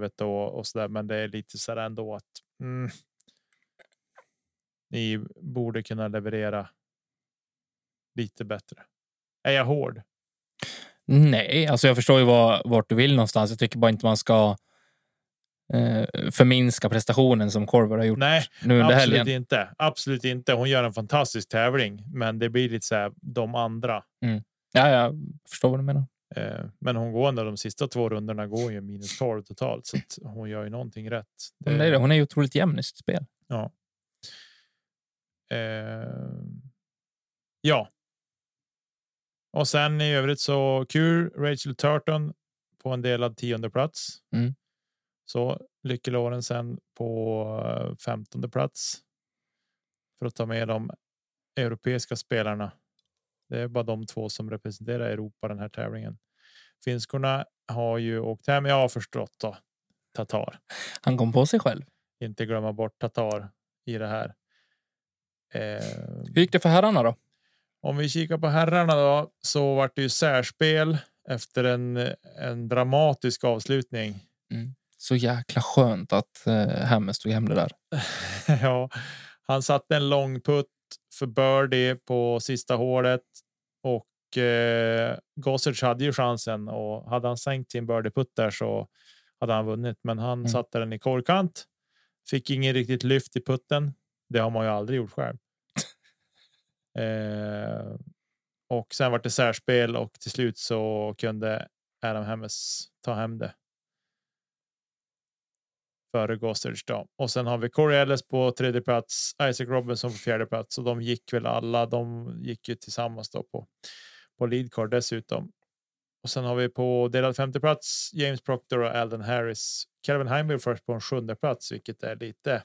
Varvet och, och så där, men det är lite så där ändå att. Mm, ni borde kunna leverera. Lite bättre. Är jag hård? Nej, alltså jag förstår ju var, vart du vill någonstans. Jag tycker bara inte man ska eh, förminska prestationen som Corver har gjort Nej, nu under absolut helgen. inte. Absolut inte. Hon gör en fantastisk tävling, men det blir lite så här de andra. Ja, jag förstår vad du menar. Eh, men hon går ändå de sista två rundorna går ju minus 12 totalt så att hon gör ju någonting rätt. Hon är, det. hon är ju otroligt jämn i sitt spel. Ja. Eh, ja. Och sen i övrigt så kul Rachel Turton på en delad tionde plats. Mm. Så Lykke Lorentzen på eh, femtonde plats. För att ta med de europeiska spelarna. Det är bara de två som representerar Europa den här tävlingen. Finskorna har ju åkt hem. Jag har förstått då. Tatar Han kom på sig själv. inte glömma bort Tatar i det här. Eh, Hur gick det för herrarna då? om vi kikar på herrarna då så vart det ju särspel efter en, en dramatisk avslutning. Så jäkla skönt att eh, Hammer stod hem det där. ja, han satte en lång putt för birdie på sista hålet och eh, Gossage hade ju chansen och hade han sänkt sin birdie putt där så hade han vunnit. Men han Mm. satte den i korkant. Fick ingen riktigt lyft i putten. Det har man ju aldrig gjort själv. eh, och sen var det särspel och till slut så kunde Adam Hammes ta hem det. Före Gossage då. Och sen har vi Corey Ellis på tredje plats, Isaac Robinson på fjärde plats och de gick väl alla. De gick ju tillsammans då på på lead card dessutom. Och sen har vi på delad femte plats James Proctor och Alden Harris. Calvin Heimel först på en sjunde plats, vilket är lite.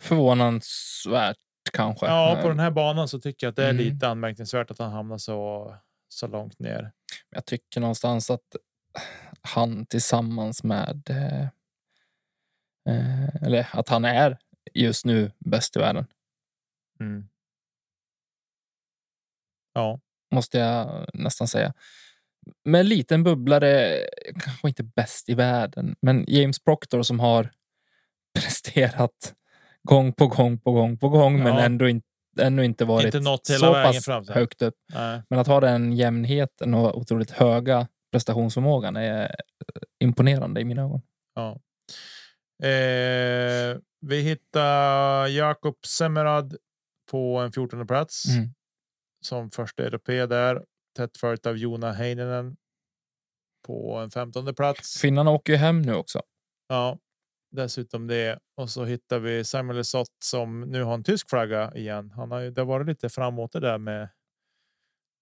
Förvånansvärt kanske. Ja, på den här banan så tycker jag att det är Mm. lite anmärkningsvärt att han hamnar så så långt ner. Jag tycker någonstans att han tillsammans med... Eh, eh, eller att han är just nu bäst i världen. Mm. Ja, Måste jag nästan säga. Med en liten bubblare, kanske inte bäst i världen, men James Proctor som har presterat gång på gång på gång på gång, men Ja. ändå inte, ännu inte varit Inte så pass fram, högt upp. nej. Men att ha den jämnheten och otroligt höga prestationsförmågan är imponerande i mina ögon. Ja. Eh, vi hittar Jakob Semerad på en 14 plats Mm. som första europé där. Tätt följt av Jona Heininen på en 15 plats. Finnarna åker ju hem nu också. Ja, dessutom det. Och så hittar vi Samuel Sott som nu har en tysk flagga igen. Han har ju, det har varit lite framåt det där med.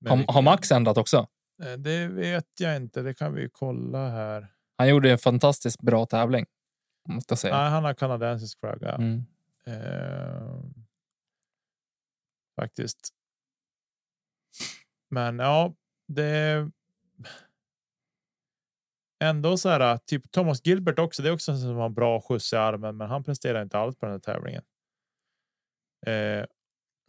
med Har, har Max ändrat också? Eh, Det vet jag inte. Det kan vi kolla här. Han gjorde en fantastiskt bra tävling. Måste jag säga. Nej, han har kanadensisk flagga. Mm. Eh, faktiskt. Men ja, det. Ändå så här, typ Thomas Gilbert också. Det är också en som har bra skjuts i armen, men han presterar inte alls på den här tävlingen. Eh,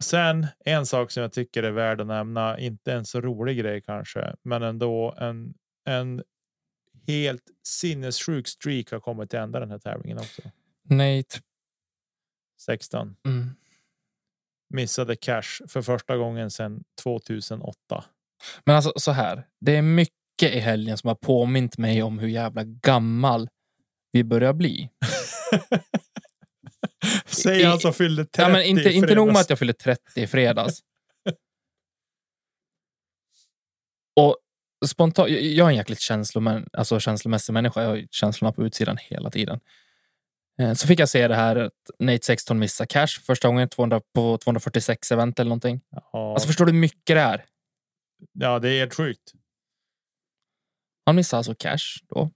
sen en sak som jag tycker är värd att nämna, inte en så rolig grej kanske, men ändå en, en helt sinnessjuk streak har kommit till ända den här tävlingen också. Nate. 16 Mm. missade cash för första gången sedan 2008. Men alltså så här. Det är mycket i helgen som har påmint mig om hur jävla gammal vi börjar bli. Säg han som fyllde 30 Ja, men inte, i inte nog med att jag fyllde 30 i fredags. Och spontant, jag är en jäkligt känslomän, alltså känslomässig människa. Jag har känslorna på utsidan hela tiden. Eh, Så fick jag se det här att Nate 16 missar cash första gången 200 på 246 event eller någonting. Ja, Alltså förstår du hur mycket det är? ja, det är helt sjukt. Han missar alltså cash då.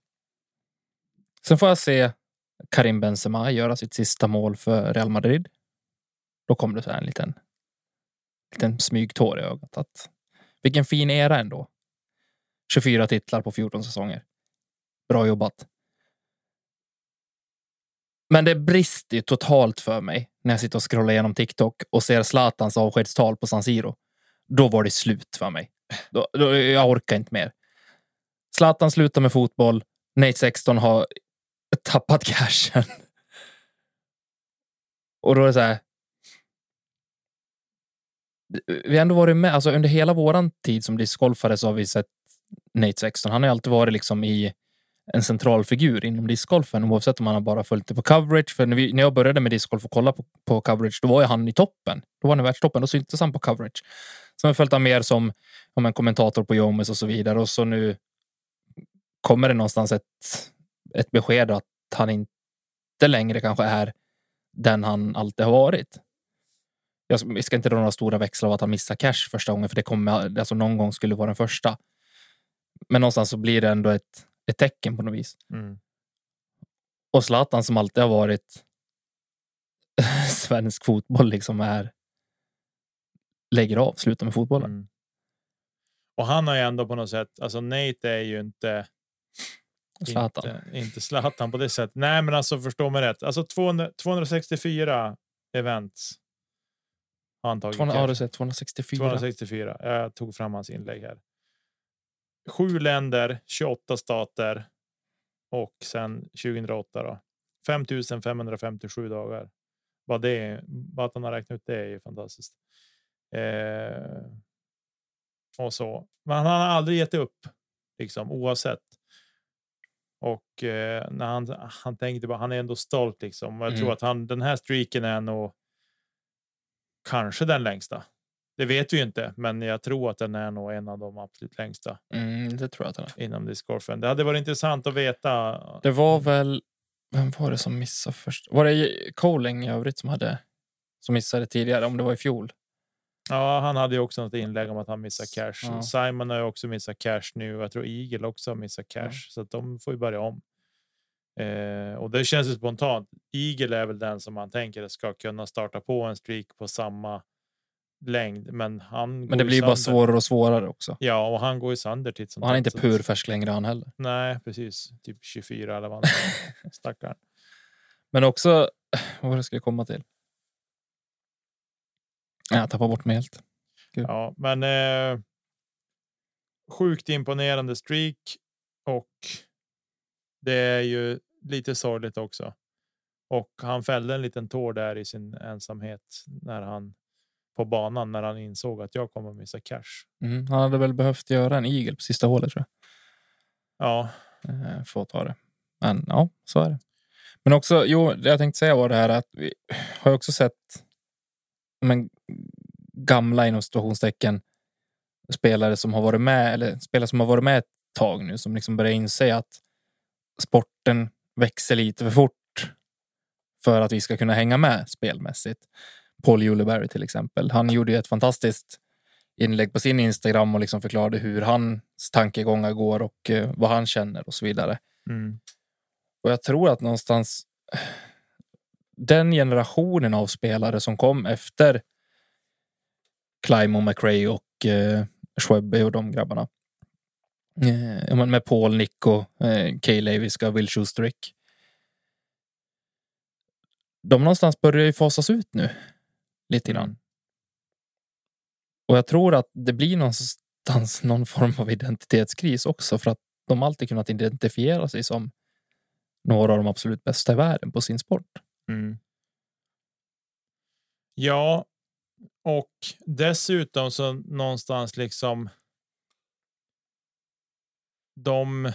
Sen får jag se Karim Benzema göra sitt sista mål för Real Madrid. Då kom det så här en liten, liten smygtår i ögat. Att, vilken fin era ändå. 24 titlar på 14 säsonger. Bra jobbat. Men det brister totalt för mig när jag sitter och scrollar igenom TikTok och ser Zlatans avskedstal på San Siro. Då var det slut för mig. Då, då, jag orkar inte mer. Zlatan slutar med fotboll. Nate 16 har tappat cashen. Och då är det så här. Vi har ändå varit med, alltså under hela våran tid som discgolfare så har vi sett Nate 16. Han har alltid varit liksom i en central figur inom discgolfen oavsett om han har bara följt det på coverage. För när, vi, när jag började med discgolf och kolla på, på coverage, då var ju han i toppen. Då var han i världstoppen. Då syntes han på coverage. Sen har jag följt han mer som om en kommentator på Jomes och så vidare. Och så nu kommer det någonstans ett, ett besked att han inte längre kanske är den han alltid har varit. Jag ska inte dra några stora växlar av att han missar cash första gången, för det kommer alltså någon gång skulle vara den första. Men någonstans så blir det ändå ett, ett tecken på något vis. Mm. Och Zlatan som alltid har varit svensk fotboll liksom är lägger av, slutar med fotbollen. Mm. Och han har ju ändå på något sätt, alltså Nate är ju inte Zlatan. Inte, inte Zlatan på det sättet. Nej, men alltså förstå mig rätt. Alltså 200, 264 events. Har han tagit 200, cash. ja, du säger 264. 264. Jag tog fram hans inlägg här. Sju länder, 28 stater. Och sen 2008 då. 5557 dagar. Bara det, bara att han har räknat ut det är ju fantastiskt. Eh, och så. Men han har aldrig gett upp liksom oavsett. Och eh, när han, han tänkte bara, han är ändå stolt liksom. Och jag tror Mm. att han, den här streaken är nog kanske den längsta. Det vet vi ju inte, men jag tror att den är nog en av de absolut längsta Mm, det tror jag att han är. inom discgolfen. Det hade varit intressant att veta. Det var väl... Vem var det som missade först? Var det Coling i övrigt som hade som missade tidigare? Om det var i fjol? Ja, han hade ju också något inlägg om att han missar cash. Ja. Simon har ju också missat cash nu. Jag tror Eagle också har missat cash, Ja. så att de får ju börja om. Eh, och det känns ju spontant. Eagle är väl den som man tänker ska kunna starta på en streak på samma längd, men han. Men det blir bara svårare och svårare också. Ja, och han går ju sönder titt som Och han är inte purfärsk längre han heller. Nej, precis. Typ 24 eller vad han är. Stackarn. Men också, vad jag skulle komma till? Jag tappar bort mig helt. Ja, men. Eh, sjukt imponerande streak och. Det är ju lite sorgligt också. Och han fällde en liten tår där i sin ensamhet när han på banan när han insåg att jag kommer missa cash. Mm, han hade väl behövt göra en igel på sista hålet tror Ja, jag. Eh, För att ta det. Men ja, så är det. Men också, jo, det jag tänkte säga var det här att vi har också sett men, gamla inom situationstecken spelare som har varit med eller spelare som har varit med ett tag nu som liksom börjar inse att sporten växer lite för fort för att vi ska kunna hänga med spelmässigt. Paul Juleberry till exempel. Han gjorde ju ett fantastiskt inlägg på sin Instagram och liksom förklarade hur hans tankegångar går och eh, vad han känner och så vidare. Mm. Och jag tror att någonstans den generationen av spelare som kom efter Clymo, McRae och eh, Schwebbe och de grabbarna. Eh, med Paul, Nico, eh, Kay Leviska, Will Schusterick. De någonstans börjar ju fasas ut nu. Lite grann. Och jag tror att det blir någonstans någon form av identitetskris också för att de alltid kunnat identifiera sig som några av de absolut bästa i världen på sin sport. Mm. Ja, och dessutom så någonstans liksom. De.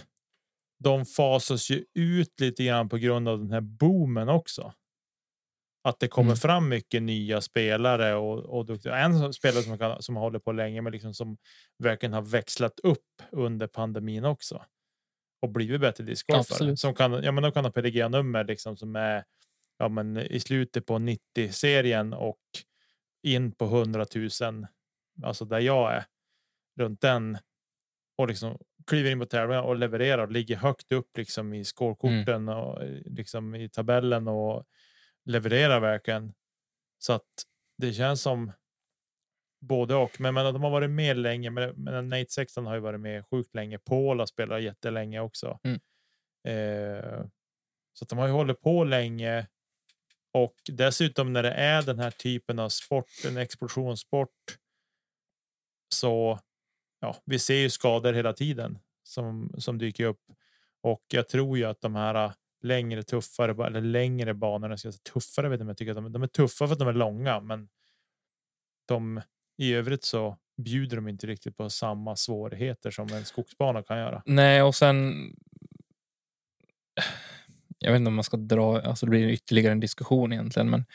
De fasas ju ut lite grann på grund av den här boomen också. Att det kommer Mm. fram mycket nya spelare och, och duktiga. En spelare som, kan, som hållit på länge, men liksom som verkligen har växlat upp under pandemin också. Och blivit bättre discgolfare. Som kan, ja, men de kan ha PDG nummer liksom som är ja, men i slutet på 90 serien och in på 100 000. Alltså där jag är runt den. Och liksom kliver in på tävlingar och levererar och ligger högt upp liksom i scorekorten och eh, liksom i tabellen och levererar verkligen. Så att det känns som både och. Men, men de har varit med länge. Men, men Nate Sexton har ju varit med sjukt länge. Paul har spelat jättelänge också. Mm. Eh, så att de har ju hållit på länge. Och dessutom när det är den här typen av sport, en explosionssport. Så ja, vi ser ju skador hela tiden som som dyker upp. Och jag tror ju att de här äh, längre, tuffare eller längre banorna, ska säga tuffare vet jag inte jag tycker att de, de är tuffa för att de är långa, men de i övrigt så bjuder de inte riktigt på samma svårigheter som en skogsbana kan göra. Nej, och sen. Jag vet inte om man ska dra, alltså det blir ytterligare en diskussion egentligen, men om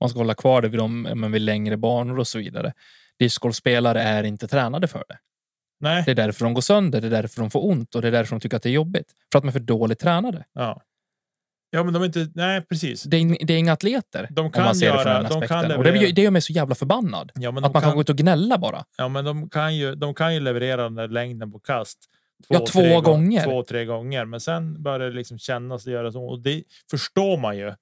man ska hålla kvar det vid, de, men vid längre banor och så vidare. Discgolfspelare är inte tränade för det. Nej, Det är därför de går sönder, det är därför de får ont och det är därför de tycker att det är jobbigt. För att de är för dåligt tränade. ja. Ja, men de är inte. Nej, precis. Det är, det är inga atleter. De om kan man ser det från göra- den de kan aspekten. och det, leverera. det gör mig så jävla förbannad. Ja, Att man kan, kan, gå ut och gnälla bara. ja, men de kan ju. De kan ju leverera den där längden på kast. Ja, två tre gång- gånger. Två, tre gånger, men sen börjar det liksom kännas och göra så. Och det förstår man ju.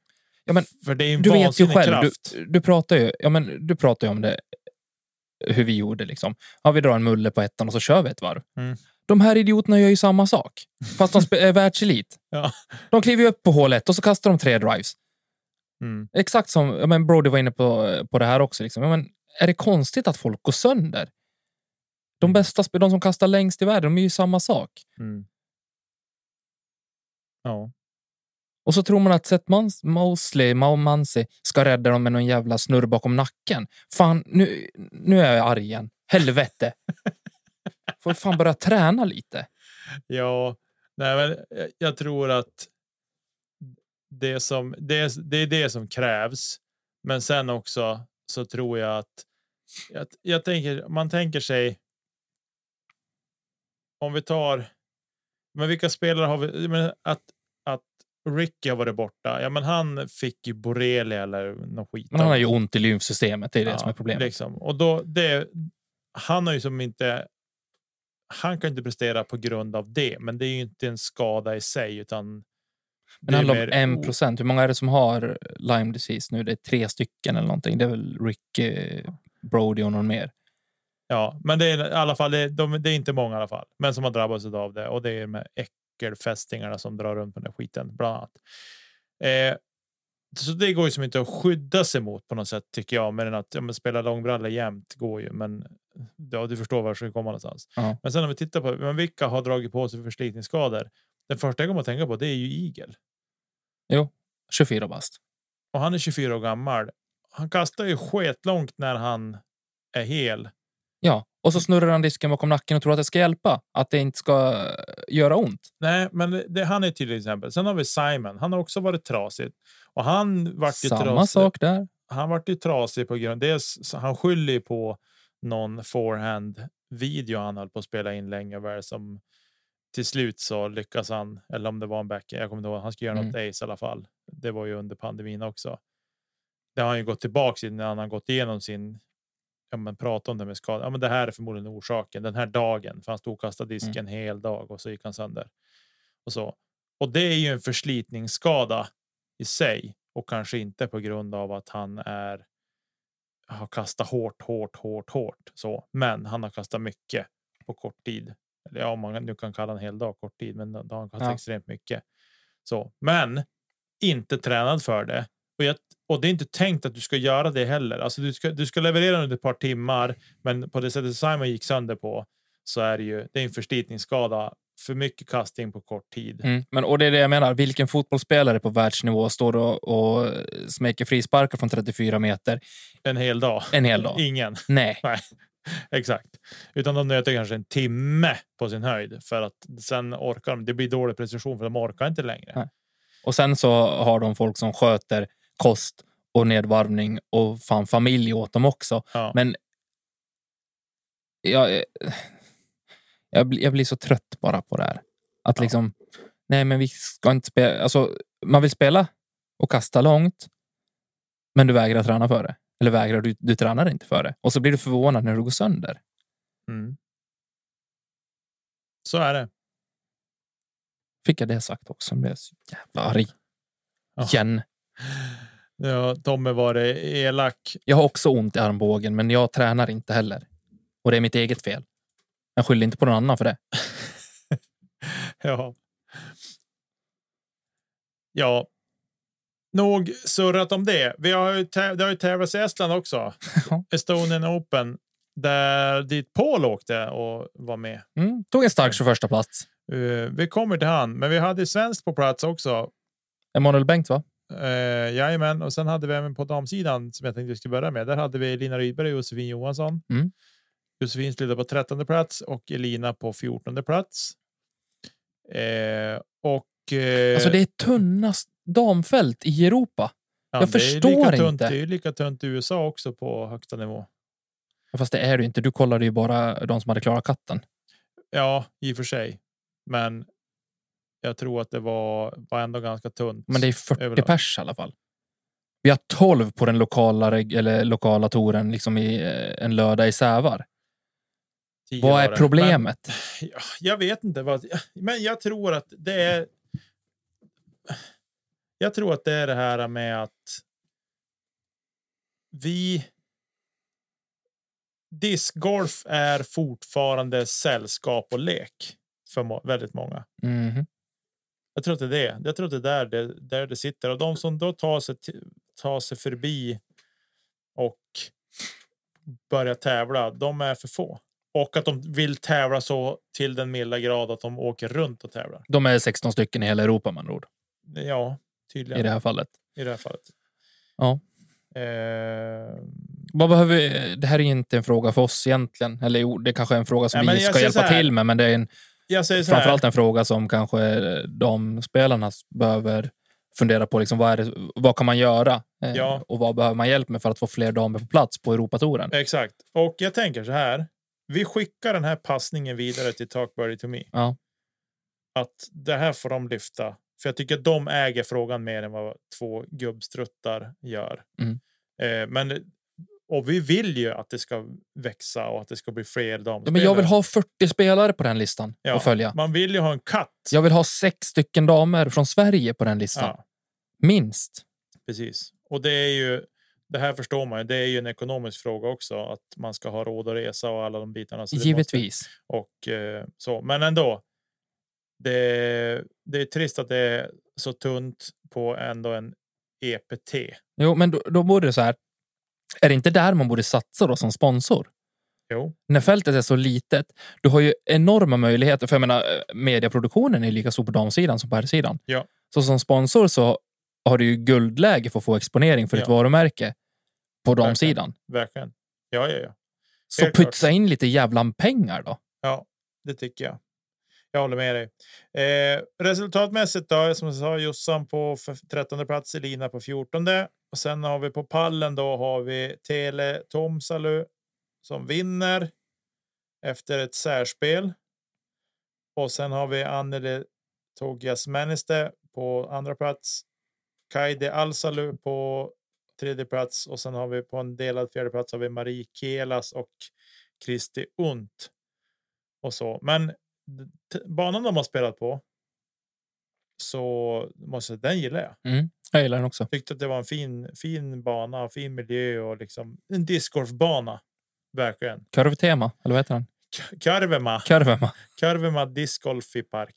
Ja, men För det är en Du vet ju själv, du, kraft. du pratar ju, ja, men du pratar ju om det, hur vi gjorde. Liksom. Ja, vi drar en mulle på ettan och så kör vi ett varv. Mm. De här idioterna gör ju samma sak, fast de är världselit. Ja. De kliver upp på hål ett och så kastar de tre drives. Mm. Exakt som ja, men Brody var inne på, på det här också. Liksom. Ja, men är det konstigt att folk går sönder? De Mm. bästa, de som kastar längst i världen, de är ju samma sak. Mm. Ja. Och så tror man att Seth Mosley, Mao Mansi, ska rädda dem med någon jävla snurr bakom nacken. Fan, nu, nu är jag arg igen. Helvete! Får fan börja träna lite. Ja, nej, men jag- tror att det som det det är det som krävs. Men sen också så tror jag att jag, jag tänker man tänker sig. Om vi tar. Men vilka spelare har vi? Men att att Ricky har varit borta. Ja, men han fick ju borrelia eller något skit. Men han har ju ont i lymfsystemet. Det är det som är problemet. Liksom. Och då det. Han har ju som inte. Han kan inte prestera på grund av det, men det är ju inte en skada i sig, utan. Men det handlar om en procent. Hur många är det som har Lyme disease nu? Det är tre stycken eller någonting. Det är väl Rick, eh, Brody och någon mer. Ja, men det är i alla fall. Det är, de, det är inte många i alla fall, men som har drabbats av det och det är med äckelfästingarna som drar runt på den skiten bland annat. Eh, så det går ju som inte att skydda sig mot på något sätt tycker jag. Men att ja, men spela långbrallor jämt går ju, men ja, du förstår var jag ska komma någonstans. Ja. Men sen om vi tittar på men vilka har dragit på sig förslitningsskador? Den första jag kommer att tänka på det är ju Eagle 24 bast. och han är 24 år gammal. Han kastar ju skitlångt när han är hel. Ja, och så snurrar han disken bakom nacken och tror att det ska hjälpa. Att det inte ska eh, göra ont. Nej, men det, han är ett tydligt exempel. Sen har vi Simon. Han har också varit trasig och han vart ju Samma trasig. sak där. Han vart ju trasig på grund dels han skyller på någon forehand video han höll på att spela in länge väl som till slut så lyckas han, eller om det var en back, jag kommer inte ihåg, han ska göra Mm. något ace i alla fall. Det var ju under pandemin också. Det har han ju gått tillbaka till när han har gått igenom sin, ja men prata om det med skada. Ja men det här är förmodligen orsaken den här dagen, för han stod och kastade Mm. disken hel dag och så gick han sönder. Och så. Och det är ju en förslitningsskada i sig och kanske inte på grund av att han är har kastat hårt, hårt, hårt, hårt så, men han har kastat mycket på kort tid. Eller ja, man nu kan kalla en hel dag kort tid, men då har han kastat Ja. extremt mycket. Så, men inte tränad för det. Och, jag, och det är inte tänkt att du ska göra det heller. Alltså du ska, du ska leverera under ett par timmar, men på det sättet Simon gick sönder på så är det ju det är en förslitningsskada. För mycket casting på kort tid. Mm. Men, och det är det jag menar. Vilken fotbollsspelare på världsnivå står och, och smäcker frisparkar från 34 meter En hel dag. en hel dag? Ingen. Nej. Nej, exakt. Utan de nöter kanske en timme på sin höjd för att sen orkar de. Det blir dålig precision för de orkar inte längre. Nej. Och sen så har de folk som sköter kost och nedvarvning och fan familj åt dem också. Ja. Men jag, jag, blir- jag blir så trött bara på det här. Att Ja. liksom, nej men vi ska inte spela. Alltså, man vill spela och kasta långt, men du vägrar träna för det. Eller vägrar, du, du tränar inte för det. Och så blir du förvånad när du går sönder. Mm. Så är det. Fick jag det sagt också. Jag blev så jävla arg. Ja. Igen. Ja, Tommy var det elak. Jag har också ont i armbågen, men jag tränar inte heller. Och det är mitt eget fel. Jag skyller inte på någon annan för det. Ja. Ja. Nog surrat om det. Vi har ju, det har ju tävlats i Estland också. Estonian Open. Där dit Paul åkte och var med. Mm. Tog en stark 21 plats. Uh, vi kommer till han, men vi hade svenskt på plats också. Emanuel Bengt, va? Uh, jajamän, och sen hade vi även på damsidan som jag tänkte vi skulle börja med. Där hade vi Lina Rydberg och Josefin Johansson. Mm. Josefin slutade på 13 plats och Elina på 14 plats. Eh, och eh, Alltså det är tunnast damfält i Europa. ja, jag förstår tunt, inte. Det är lika tunt i USA också på högsta nivå. Fast det är det inte. Du kollade ju bara de som hade klarat katten. Ja, i och för sig, men. Jag tror att det var, var ändå ganska tunt. Men det är 40 överlag. pers i alla fall. Vi har 12 på den lokala, eller lokala touren liksom i eh, en lördag i Sävar. Vad är problemet? Men, ja, jag vet inte vad, men jag tror att det är. Jag tror att det är det här med att. Vi. Discgolf är fortfarande sällskap och lek för väldigt många. Mhm. Jag tror att det. Jag tror är där det, där det sitter och de som då tar sig, tar sig förbi. Och börjar tävla. De är för få och att de vill tävla så till den milda grad att de åker runt och tävlar. De är 16 stycken i hela Europa med andra ord. Ja, tydligen I det här fallet. i det här fallet. Ja. Eh, Vad behöver vi? Det här är inte en fråga för oss egentligen. Eller jo, det kanske är en fråga som Nej, vi ska hjälpa till med. Men det är en, jag säger så här. framförallt en fråga som kanske de spelarna behöver fundera på. Liksom, vad, det, vad kan man göra? Eh, Ja. Och vad behöver man hjälp med för att få fler damer på plats på Europatouren? Exakt. Och jag tänker så här. Vi skickar den här passningen vidare till Talk Birdie to me. Ja. Att det här får de lyfta. För jag tycker att de äger frågan mer än vad två gubbstruttar gör. Mm. Eh, men och vi vill ju att det ska växa och att det ska bli fler Ja, damspelare. men jag vill ha 40 spelare på den listan Ja, att följa. Man vill ju ha en katt. Jag vill ha sex stycken damer från Sverige på den listan. Ja, Minst. precis. Och det är ju. Det här förstår man ju. Det är ju en ekonomisk fråga också att man ska ha råd att resa och alla de bitarna. Givetvis. Och eh, så, men ändå. Det, det är trist att det är så tunt på ändå en EPT. Jo, men då, då borde det så här. Är det inte där man borde satsa då som sponsor? Jo, När fältet är så litet, du har ju enorma möjligheter. För jag menar, eh, mediaproduktionen är lika stor på damsidan som på herrsidan. Ja. Så som sponsor så har du ju guldläge för att få exponering för Ja. ditt varumärke på damsidan. verkligen. Ja, ja, ja. Så Helt klart. pytsa in lite jävla pengar då. Ja, det tycker jag. Jag håller med dig. Eh, resultatmässigt då, som jag sa, Jossan på f- 13 plats, Elina på 14. Och sen har vi på pallen då har vi Tele Tomsalu som vinner efter ett särspel. Och sen har vi Anneli Togias Männiste på andra plats. Kaide Alsalu på tredje plats och sen har vi på en delad fjärde plats har vi Marie Kelas och Kristi Unt. Och så. Men banan de har spelat på. Så måste jag, den gillar jag. Mm, jag gillar den också. Tyckte att det var en fin, fin bana, fin miljö och liksom en discgolfbana. Verkligen. Kurvtema, eller vad heter den? Karvema. Karvema. Karvema discgolf i park.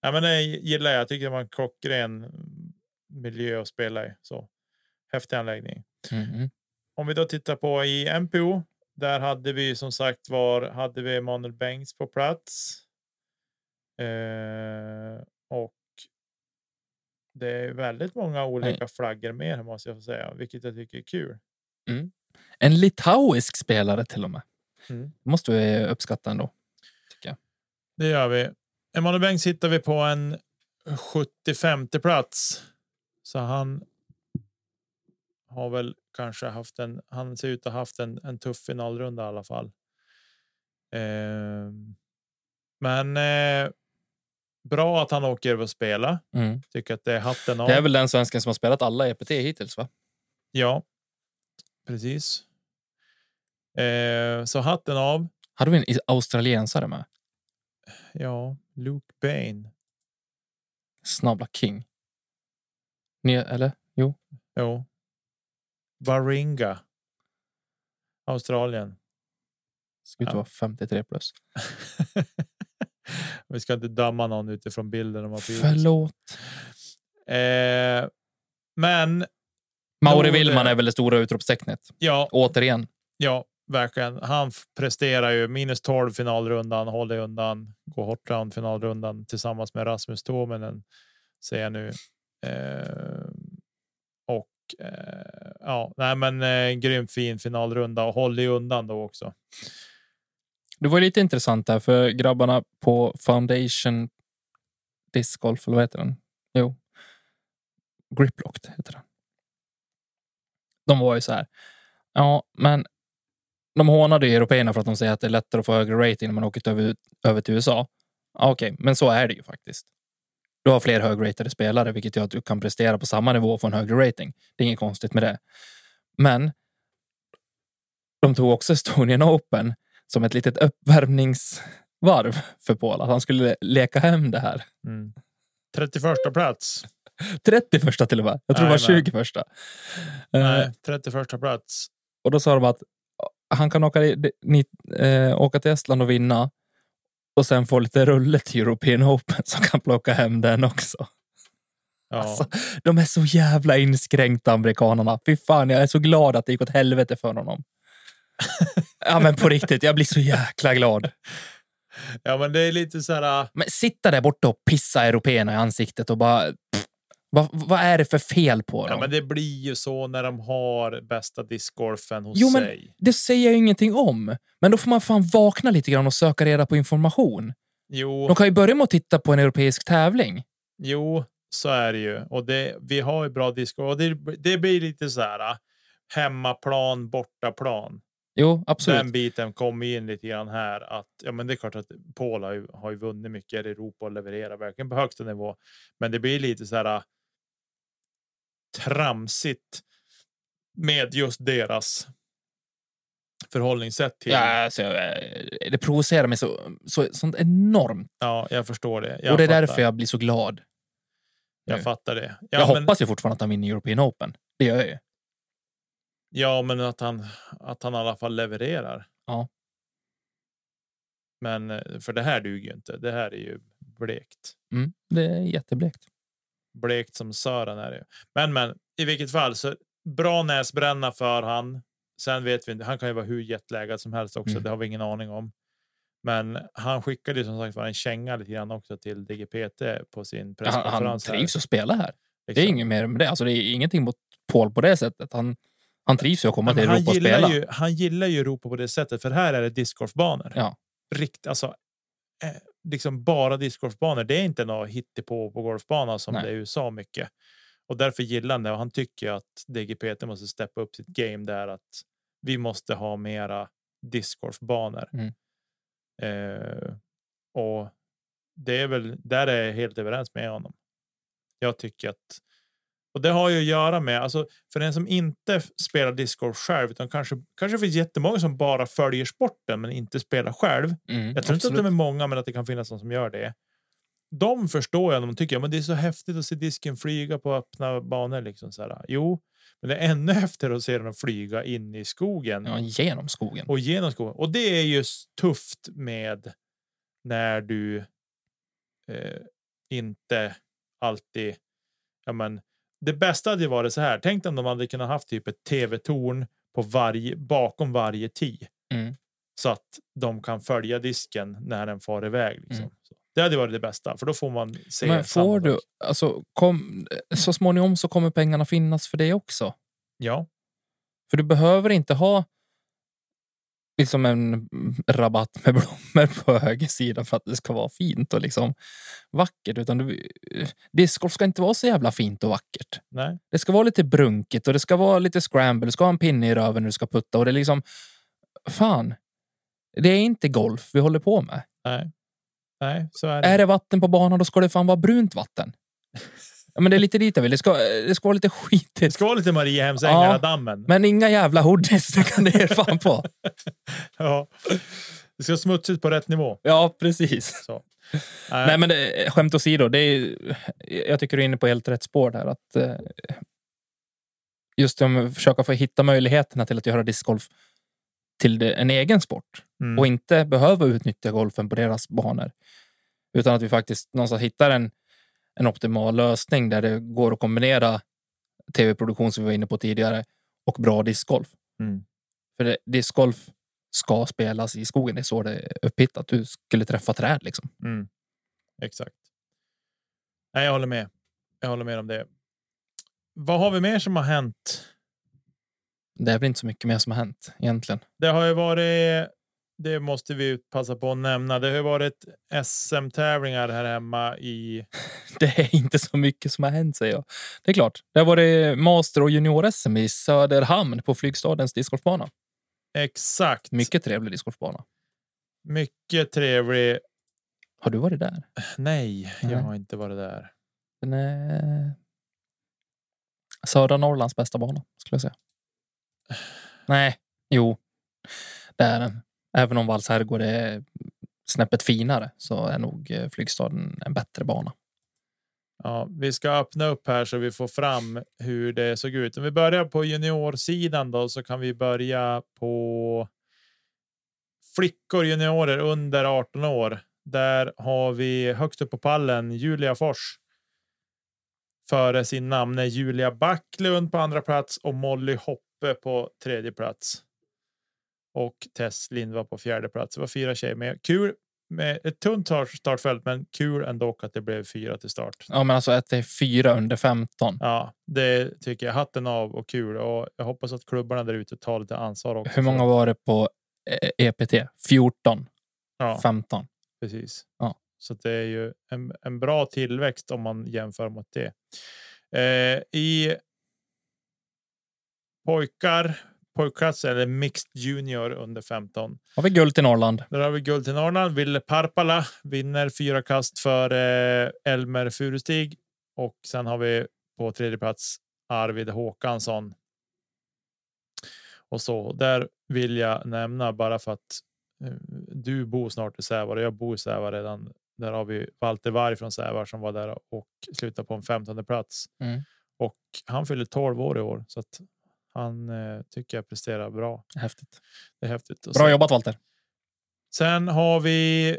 Ja, men det gillar jag. Jag tycker det var en klockren miljö att spela i. Så häftig anläggning. Mm. Om vi då tittar på i MPO. Där hade vi som sagt var hade vi Emanuel Bengts på plats. Eh, och det är väldigt många olika Nej. flaggor med här måste jag säga, vilket jag tycker är kul. En litauisk spelare till och med. Mm. Måste vi uppskatta ändå. Det gör vi. Emanuel Bengts hittar vi på en 75 plats. Så han har väl kanske haft en. Han ser ut att ha haft en, en tuff finalrunda i alla fall. Eh, men eh, bra att han åker och spela. Mm. Tycker att det är hatten av. Det är väl den svensken som har spelat alla EPT hittills, va? Ja, precis. Eh, så hatten av. Hade vi en australiensare med? Ja, Luke Bain. Snabbla King. Ni, eller? Jo. Jo. Baringa. Australien. Ska ut Ja. vara 53 plus. Vi ska inte damma någon utifrån bilden. På Förlåt. eh, men Mauri Willman är väl det stora utropstecknet. ja, Återigen. ja, verkligen. Han presterar ju minus 12 finalrundan, håller undan, går hot round finalrundan tillsammans med Rasmus Tuominen ser jag nu. Eh, och eh, ja, nej, men eh, grymt fin finalrunda och håller undan då också. Det var lite intressant där för grabbarna på Foundation Disc Golf, eller vad heter den? Jo. Griplocked heter den. De var ju så här. Ja, men de hånade ju européerna för att de säger att det är lättare att få högre rating när man åker över, över till USA. Ja, Okej, men så är det ju faktiskt. Du har fler högratade spelare, vilket gör att du kan prestera på samma nivå och få en högre rating. Det är inget konstigt med det. Men de tog också Estonian Open som ett litet uppvärmningsvarv för Paul. Att han skulle leka hem det här. Mm. 31 plats. 31 till och med. Jag tror det var Jajamän. 20 första. Eh, Nej, 31 plats. och då sa de att han kan åka, ni, eh, åka till Estland och vinna och sen få lite rulle till European Open så han kan plocka hem den också. Ja. Alltså, de är så jävla inskränkta amerikanerna. Fy fan, jag är så glad att det gick åt helvete för honom. Ja, men på riktigt, jag blir så jäkla glad. ja, men det är lite så här. äh, Men sitta där borta och pissa européerna i ansiktet och bara... Pff, vad, vad är det för fel på dem? Ja, men det blir ju så när de har bästa discgolfen hos Jo, men- sig. Det säger jag ju ingenting om. Men då får man fan vakna lite grann och söka reda på information. Jo, De kan ju börja med att titta på en europeisk tävling. jo, så är det ju. Och det, vi har ju bra discgolf. Och det, det blir lite så här. äh, Hemmaplan, bortaplan. Jo, absolut. Den biten kommer in lite grann här. Att, ja, men det är klart att Paul har ju, har ju vunnit mycket i Europa och levererar verkligen på högsta nivå. Men det blir lite så här. äh, Tramsigt. Med just deras förhållningssätt till. Ja, alltså, eh, det provocerar mig så, så, sånt enormt. Ja, jag förstår det. Jag och det är fattar. därför jag blir så glad. Jag nu. fattar det. Ja, jag men, hoppas ju fortfarande att han vinner European Open. Det gör jag ju. Ja, men att han att han i alla fall levererar. Ja. Men eh, för det här duger ju inte. Det här är ju blekt. Mm, det är jätteblekt. Blekt som Sören är det. Men men i vilket fall så bra näsbränna för han. Sen vet vi inte. Han kan ju vara hur jetlaggad som helst också. Mm. Det har vi ingen aning om. Men han skickade ju som sagt var en känga lite grann också till DGPT på sin Han, han presskonferens. här, trivs att spela här. Det är inget mer med det. Alltså, det är ingenting mot Paul på det sättet. Han, han trivs ju att komma till han, Europa och spela. ju, han gillar ju Europa på det sättet, för här är det discgolfbanor. Ja. Rikt, alltså, eh, liksom bara discgolfbanor. Det är inte något hittepå på golfbana som Nej. det är i USA mycket. Och därför gillar han det. Och han tycker att DGPT måste steppa upp sitt game där. Att vi måste ha mera discgolfbanor. Mm. Eh, och det är väl där är jag helt överens med honom. Jag tycker att och det har ju att göra med alltså för den som inte spelar discgolf själv, utan kanske kanske finns jättemånga som bara följer sporten men inte spelar själv. Mm, Jag tror inte att absolut. de är många, men att det kan finnas någon som gör det. De förstår jag, de tycker ja, men det är så häftigt att se disken flyga på öppna banor. Liksom, så här. Jo, men det är ännu häftigare att se den flyga in i skogen Ja, genom skogen. och genom skogen. Och det är just tufft med när du eh, inte alltid. Ja, men det bästa hade varit så här. Tänk om de hade kunnat haft typ ett tv-torn på varje to varje tee Mm. så att de kan följa disken när den far iväg. Liksom. Mm. Så Det hade varit det bästa, för då får man se. Men får du, alltså, kom, så småningom så kommer pengarna finnas för det också. Ja, För du behöver inte ha liksom en rabatt med blommor på höger sida för att det ska vara fint och liksom vackert. Utan du, discgolf ska inte vara så jävla fint och vackert. nej, Det ska vara lite brunkigt och det ska vara lite scramble. Du ska ha en pinne i röven när du ska putta. Och det är liksom, fan, det är inte golf vi håller på med. nej, nej, så är det. Är det vatten på banan, då ska det fan vara brunt vatten. Ja, men det är lite dit jag vill. Det ska, det ska vara lite Det skitigt. ska vara lite Mariehemsängar Ja, dammen. Men inga jävla hoodies, det kan det ge fan på. Ja. Det ska vara smutsigt på rätt nivå. Ja, precis. Så. Nej, men det, skämt åsido, det är, jag tycker du är inne på helt rätt spår där. Att, eh, just att försöka få hitta möjligheterna till att göra discgolf till det, en egen sport Mm. och inte behöva utnyttja golfen på deras banor. Utan att vi faktiskt någonstans hittar en, en optimal lösning där det går att kombinera tv-produktion som vi var inne på tidigare och bra discgolf. Mm. För det, discgolf ska spelas i skogen. Det är så det är upphittat. Du skulle träffa träd liksom. Mm. Exakt. Nej, jag håller med. Jag håller med om det. Vad har vi mer som har hänt? Det är väl inte så mycket mer som har hänt egentligen. Det har ju varit. Det måste vi passa på att nämna. Det har varit SM-tävlingar här hemma i. Det är inte så mycket som har hänt säger jag. Det är klart. Det har varit master och junior-SM i Söderhamn på Flygstadens discgolfbana. Exakt. Mycket trevlig discgolfbana. mycket trevlig. Har du varit där? Nej, jag Nej. har inte varit där. Den är södra Norrlands bästa bana skulle jag säga. Nej, jo, det är den. Även om vals herrgård är snäppet finare så är nog eh, Flygstaden en bättre bana. Ja, vi ska öppna upp här så vi får fram hur det såg ut. Om vi börjar på juniorsidan då så kan vi börja på. Flickor juniorer under 18 år. Där har vi högst upp på pallen Julia Fors. Före sin namne Julia Backlund på andra plats och Molly Hoppe på tredje plats. Och Tess Lindva på fjärde plats. Det var fyra tjejer med. Kul med ett tunt start- startfält, men kul ändå att det blev fyra till start. Ja, men alltså att det är fyra under 15. Ja, det tycker jag. Hatten av och kul och jag hoppas att klubbarna där ute tar lite ansvar också. Hur många var det på eh, EPT? 14, Ja, 15. precis. Ja. Så det är ju en, en bra tillväxt om man jämför mot det. Eh, I pojkar, pojkklass eller mixed junior under 15. Har vi guld till Norrland? Där har vi guld till Norrland. Ville Parpala vinner fyra kast för eh, Elmer Furustig och sen har vi på tredje plats Arvid Håkansson. Och så där vill jag nämna bara för att eh, du bor snart i Sävar och jag bor i Sävar redan. Där har vi Walter Varg från Sävar som var där och slutade på en 15 plats Mm. och han fyller 12 år i år så att han eh, tycker jag presterar bra. Häftigt. Det är häftigt. Och Bra sen- jobbat Walter. Sen har vi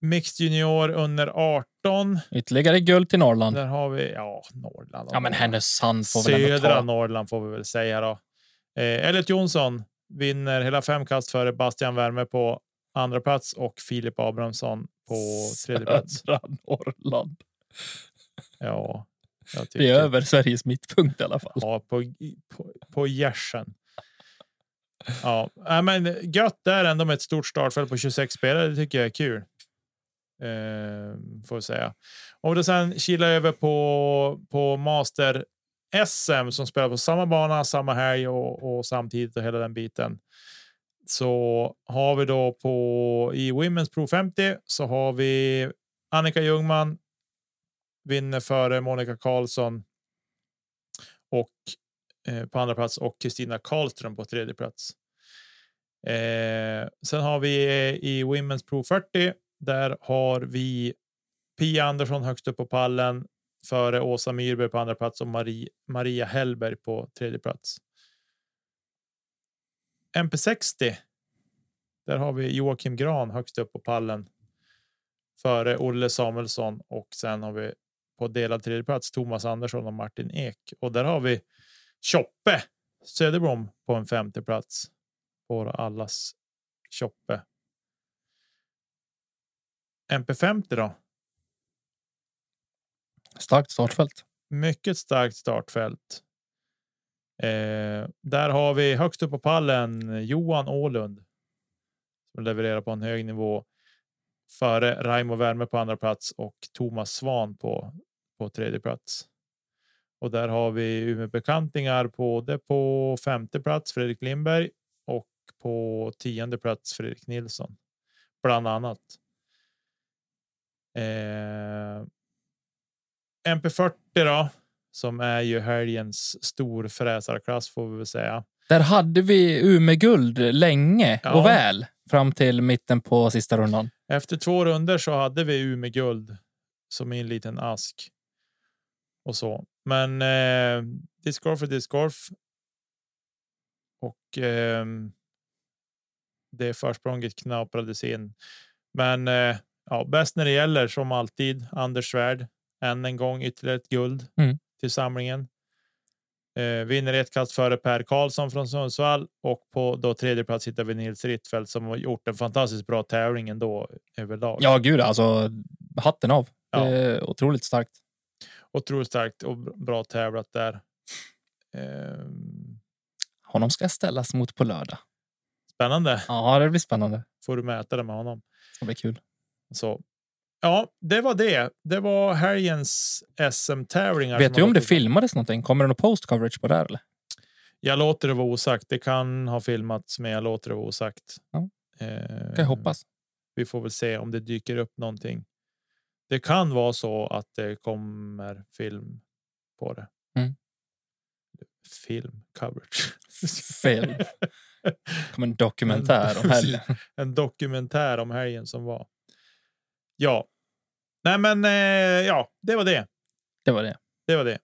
Mixed Junior under 18. Ytterligare guld till Norrland. Där har vi ja, Norrland. Ja, men Härnösand får väl ändå Södra. Norrland får vi väl säga då. Eh, Elliot Jonsson vinner hela fem kast före Bastian Värme på andra plats och Filip Abrahamsson på tredje plats. Södra Norrland. Ja, tycker. är över Sveriges mittpunkt i alla fall. Ja, på, på, på gärsen. Ja, men gött där ändå med ett stort startfält på 26 spelare. Det tycker jag är kul. Eh, får säga. Om det sen kilar över på, på Master SM som spelar på samma bana, samma helg och, och samtidigt och hela den biten. Så har vi då på i Women's Pro 50 så har vi Annika Ljungman vinner före Monica Karlsson. Och eh, på andra plats och Kristina Karlström på tredje plats. Eh, sen har vi eh, i Women's Pro 40. Där har vi Pia Andersson högst upp på pallen före Åsa Myrberg på andra plats och Marie, Maria Hellberg på tredje plats. MP60. Där har vi Joakim Gran högst upp på pallen före Olle Samuelsson och sen har vi på delad tredje plats Thomas Andersson och Martin Ek och där har vi Choppe Söderblom på en femte plats. Våra allas Choppe. MP50 då? Starkt startfält. Mycket starkt startfält. Eh, där har vi högst upp på pallen Johan Ålund. Som levererar på en hög nivå. Före Raimo Värme på andra plats och Thomas Svan på, på tredje plats. Och där har vi Umeå bekantingar både på femte plats Fredrik Lindberg och på tionde plats Fredrik Nilsson. Bland annat. Eh, MP40 då, som är ju helgens storfräsarklass får vi väl säga. Där hade vi Umeå guld länge Ja. och väl fram till mitten på sista rundan. Efter två runder så hade vi Umeå guld som i en liten ask. Och så. Men eh, discgolf är discgolf. Och eh, det försprånget knaprades in. Men eh, ja, bäst när det gäller som alltid Anders Svärd. Än en gång ytterligare ett guld Mm. till samlingen. Eh, vinner ett kast före Per Karlsson från Sundsvall och på då tredje plats hittar vi Nils Rittfeldt som har gjort en fantastiskt bra tävling ändå överlag. Ja, gud alltså. Hatten av. Ja. Otroligt starkt. Otroligt starkt och bra tävlat där. Ehm, Honom ska ställas mot på lördag. spännande. Ja, det blir spännande. Får du mäta det med honom. Det ska bli kul. Så. Ja, det var det. Det var helgens SM-tävlingar. Vet som du om det filmades någonting? Kommer det någon post coverage på det här eller? Jag låter det vara osagt. Det kan ha filmats, men jag låter det vara osagt. Ja. Ehm, Kan jag hoppas. Vi får väl se om det dyker upp någonting. Det kan vara så att det kommer film på det. Mm. Film coverage. Film. Kommer en dokumentär om helgen. en dokumentär om helgen som var. Ja, nej, men eh, ja, det var det. Det var det. Det var det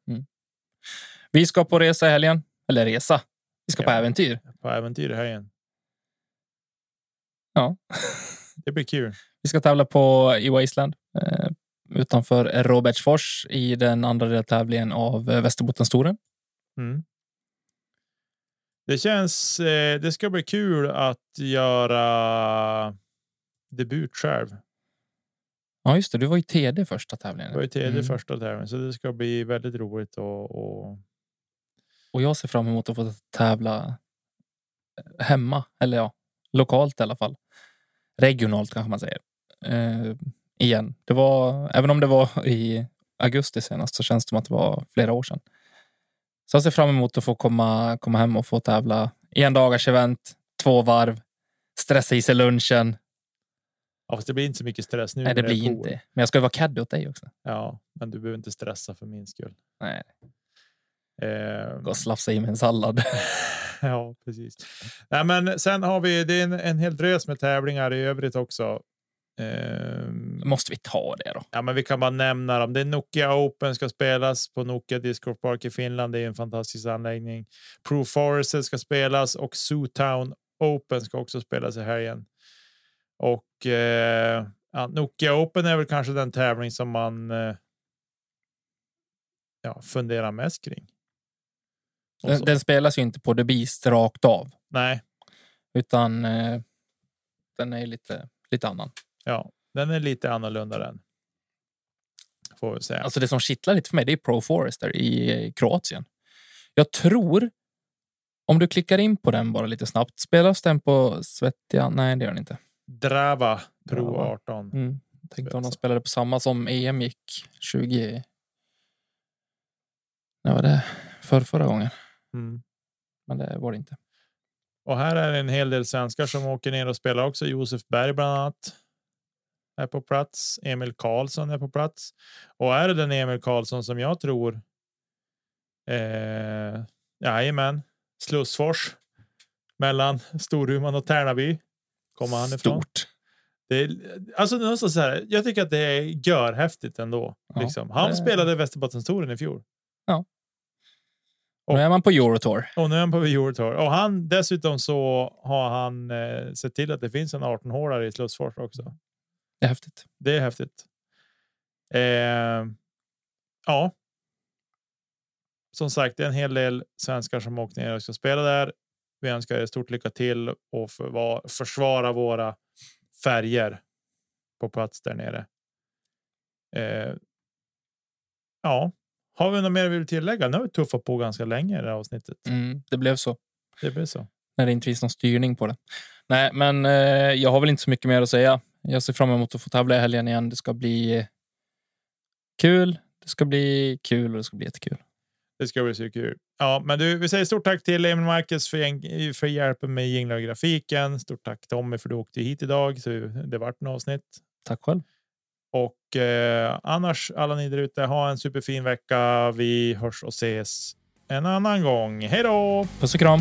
Vi ska på resa i helgen. Eller resa. Vi ska på Ja. äventyr. på äventyr i helgen. Ja. Det blir kul. Vi ska tävla på i Wasteland eh, utanför Robertsfors i den andra deltävlingen av eh, Västerbottenstouren. Mm. Det känns. Eh, det ska bli kul att göra debut själv. Ja, just det. Du var ju TD första tävlingen. Det var ju tredje Mm. första tävlingen, så det ska bli väldigt roligt och, och Och jag ser fram emot att få tävla eh, hemma. Eller ja, lokalt i alla fall. Regionalt kanske man säger. Igen. Det var, även om det var i augusti senast så känns det som att det var flera år sedan. Så jag ser fram emot att få komma, komma hem och få tävla en dagars event, två varv, stressa i sig lunchen. ja, fast det blir inte så mycket stress nu. Nej, det blir inte. Men jag ska ju vara caddy åt dig också. Ja, men du behöver inte stressa för min skull. Nej, Eh, gå och slafsa i mig en sallad. ja, precis. Nej, men sen har vi det är en, en hel drös med tävlingar i övrigt också. Ehm, Måste vi ta det då? Ja, men vi kan bara nämna dem. Det är Nokia Open ska spelas på Nokia Disc Golf Park i Finland. Det är en fantastisk anläggning. Pro Forest ska spelas och Zootown Open ska också spelas i helgen. Och eh, ja, Nokia Open är väl kanske den tävling som man eh, ja, funderar mest kring. Den, den spelas ju inte på The Beast rakt av. Nej, Utan eh, den är lite, lite annan. Ja, den är lite annorlunda den. Får vi säga. Alltså det som kittlar lite för mig det är Pro Forester i Kroatien. Jag tror, om du klickar in på den bara lite snabbt, spelas den på Svettia? Nej, det gör den inte. Drava Pro Drava. 18. Mm. Tänkte om de spelade på samma som EM gick 20... När var det? För förra gången. Mm. Men det var det inte. Och här är en hel del svenskar som åker ner och spelar också. Josef Berg bland annat. Är på plats. Emil Karlsson är på plats. Och är det den Emil Karlsson som jag tror. Eh, jajamän, Slussfors mellan Storuman och Tärnaby. Kommer han ifrån. Stort. Det är, alltså, någonstans så här, jag tycker att det är görhäftigt ändå. Ja, liksom. Han det- spelade Västerbottenstouren i fjol. Nu är man på Eurotour. Och nu är han på Eurotour. Och han, dessutom så har han eh, sett till att det finns en 18 hålare i Slussfors också. Det är häftigt. Det är häftigt. Eh, ja. Som sagt, det är en hel del svenskar som åkt ner och ska spela där. Vi önskar er stort lycka till och för, försvara våra färger på plats där nere. Eh, ja, har vi något mer vi vill tillägga? Nu har vi tuffat på ganska länge i det här avsnittet. Mm, det blev så. Det blir så. När det inte finns någon styrning på det. Nej, men eh, jag har väl inte så mycket mer att säga. Jag ser fram emot att få tävla i helgen igen. Det ska bli kul. Det ska bli kul och det ska bli jättekul. Det ska bli så kul. Ja, men du, vi säger stort tack till Emil Marcus för, gäng- för hjälpen med jinglar och grafiken. Stort tack Tommy för du åkte hit idag så det vart en avsnitt. Tack själv. Och eh, annars alla ni där ute, ha en superfin vecka. Vi hörs och ses en annan gång. Hej då! Puss och kram.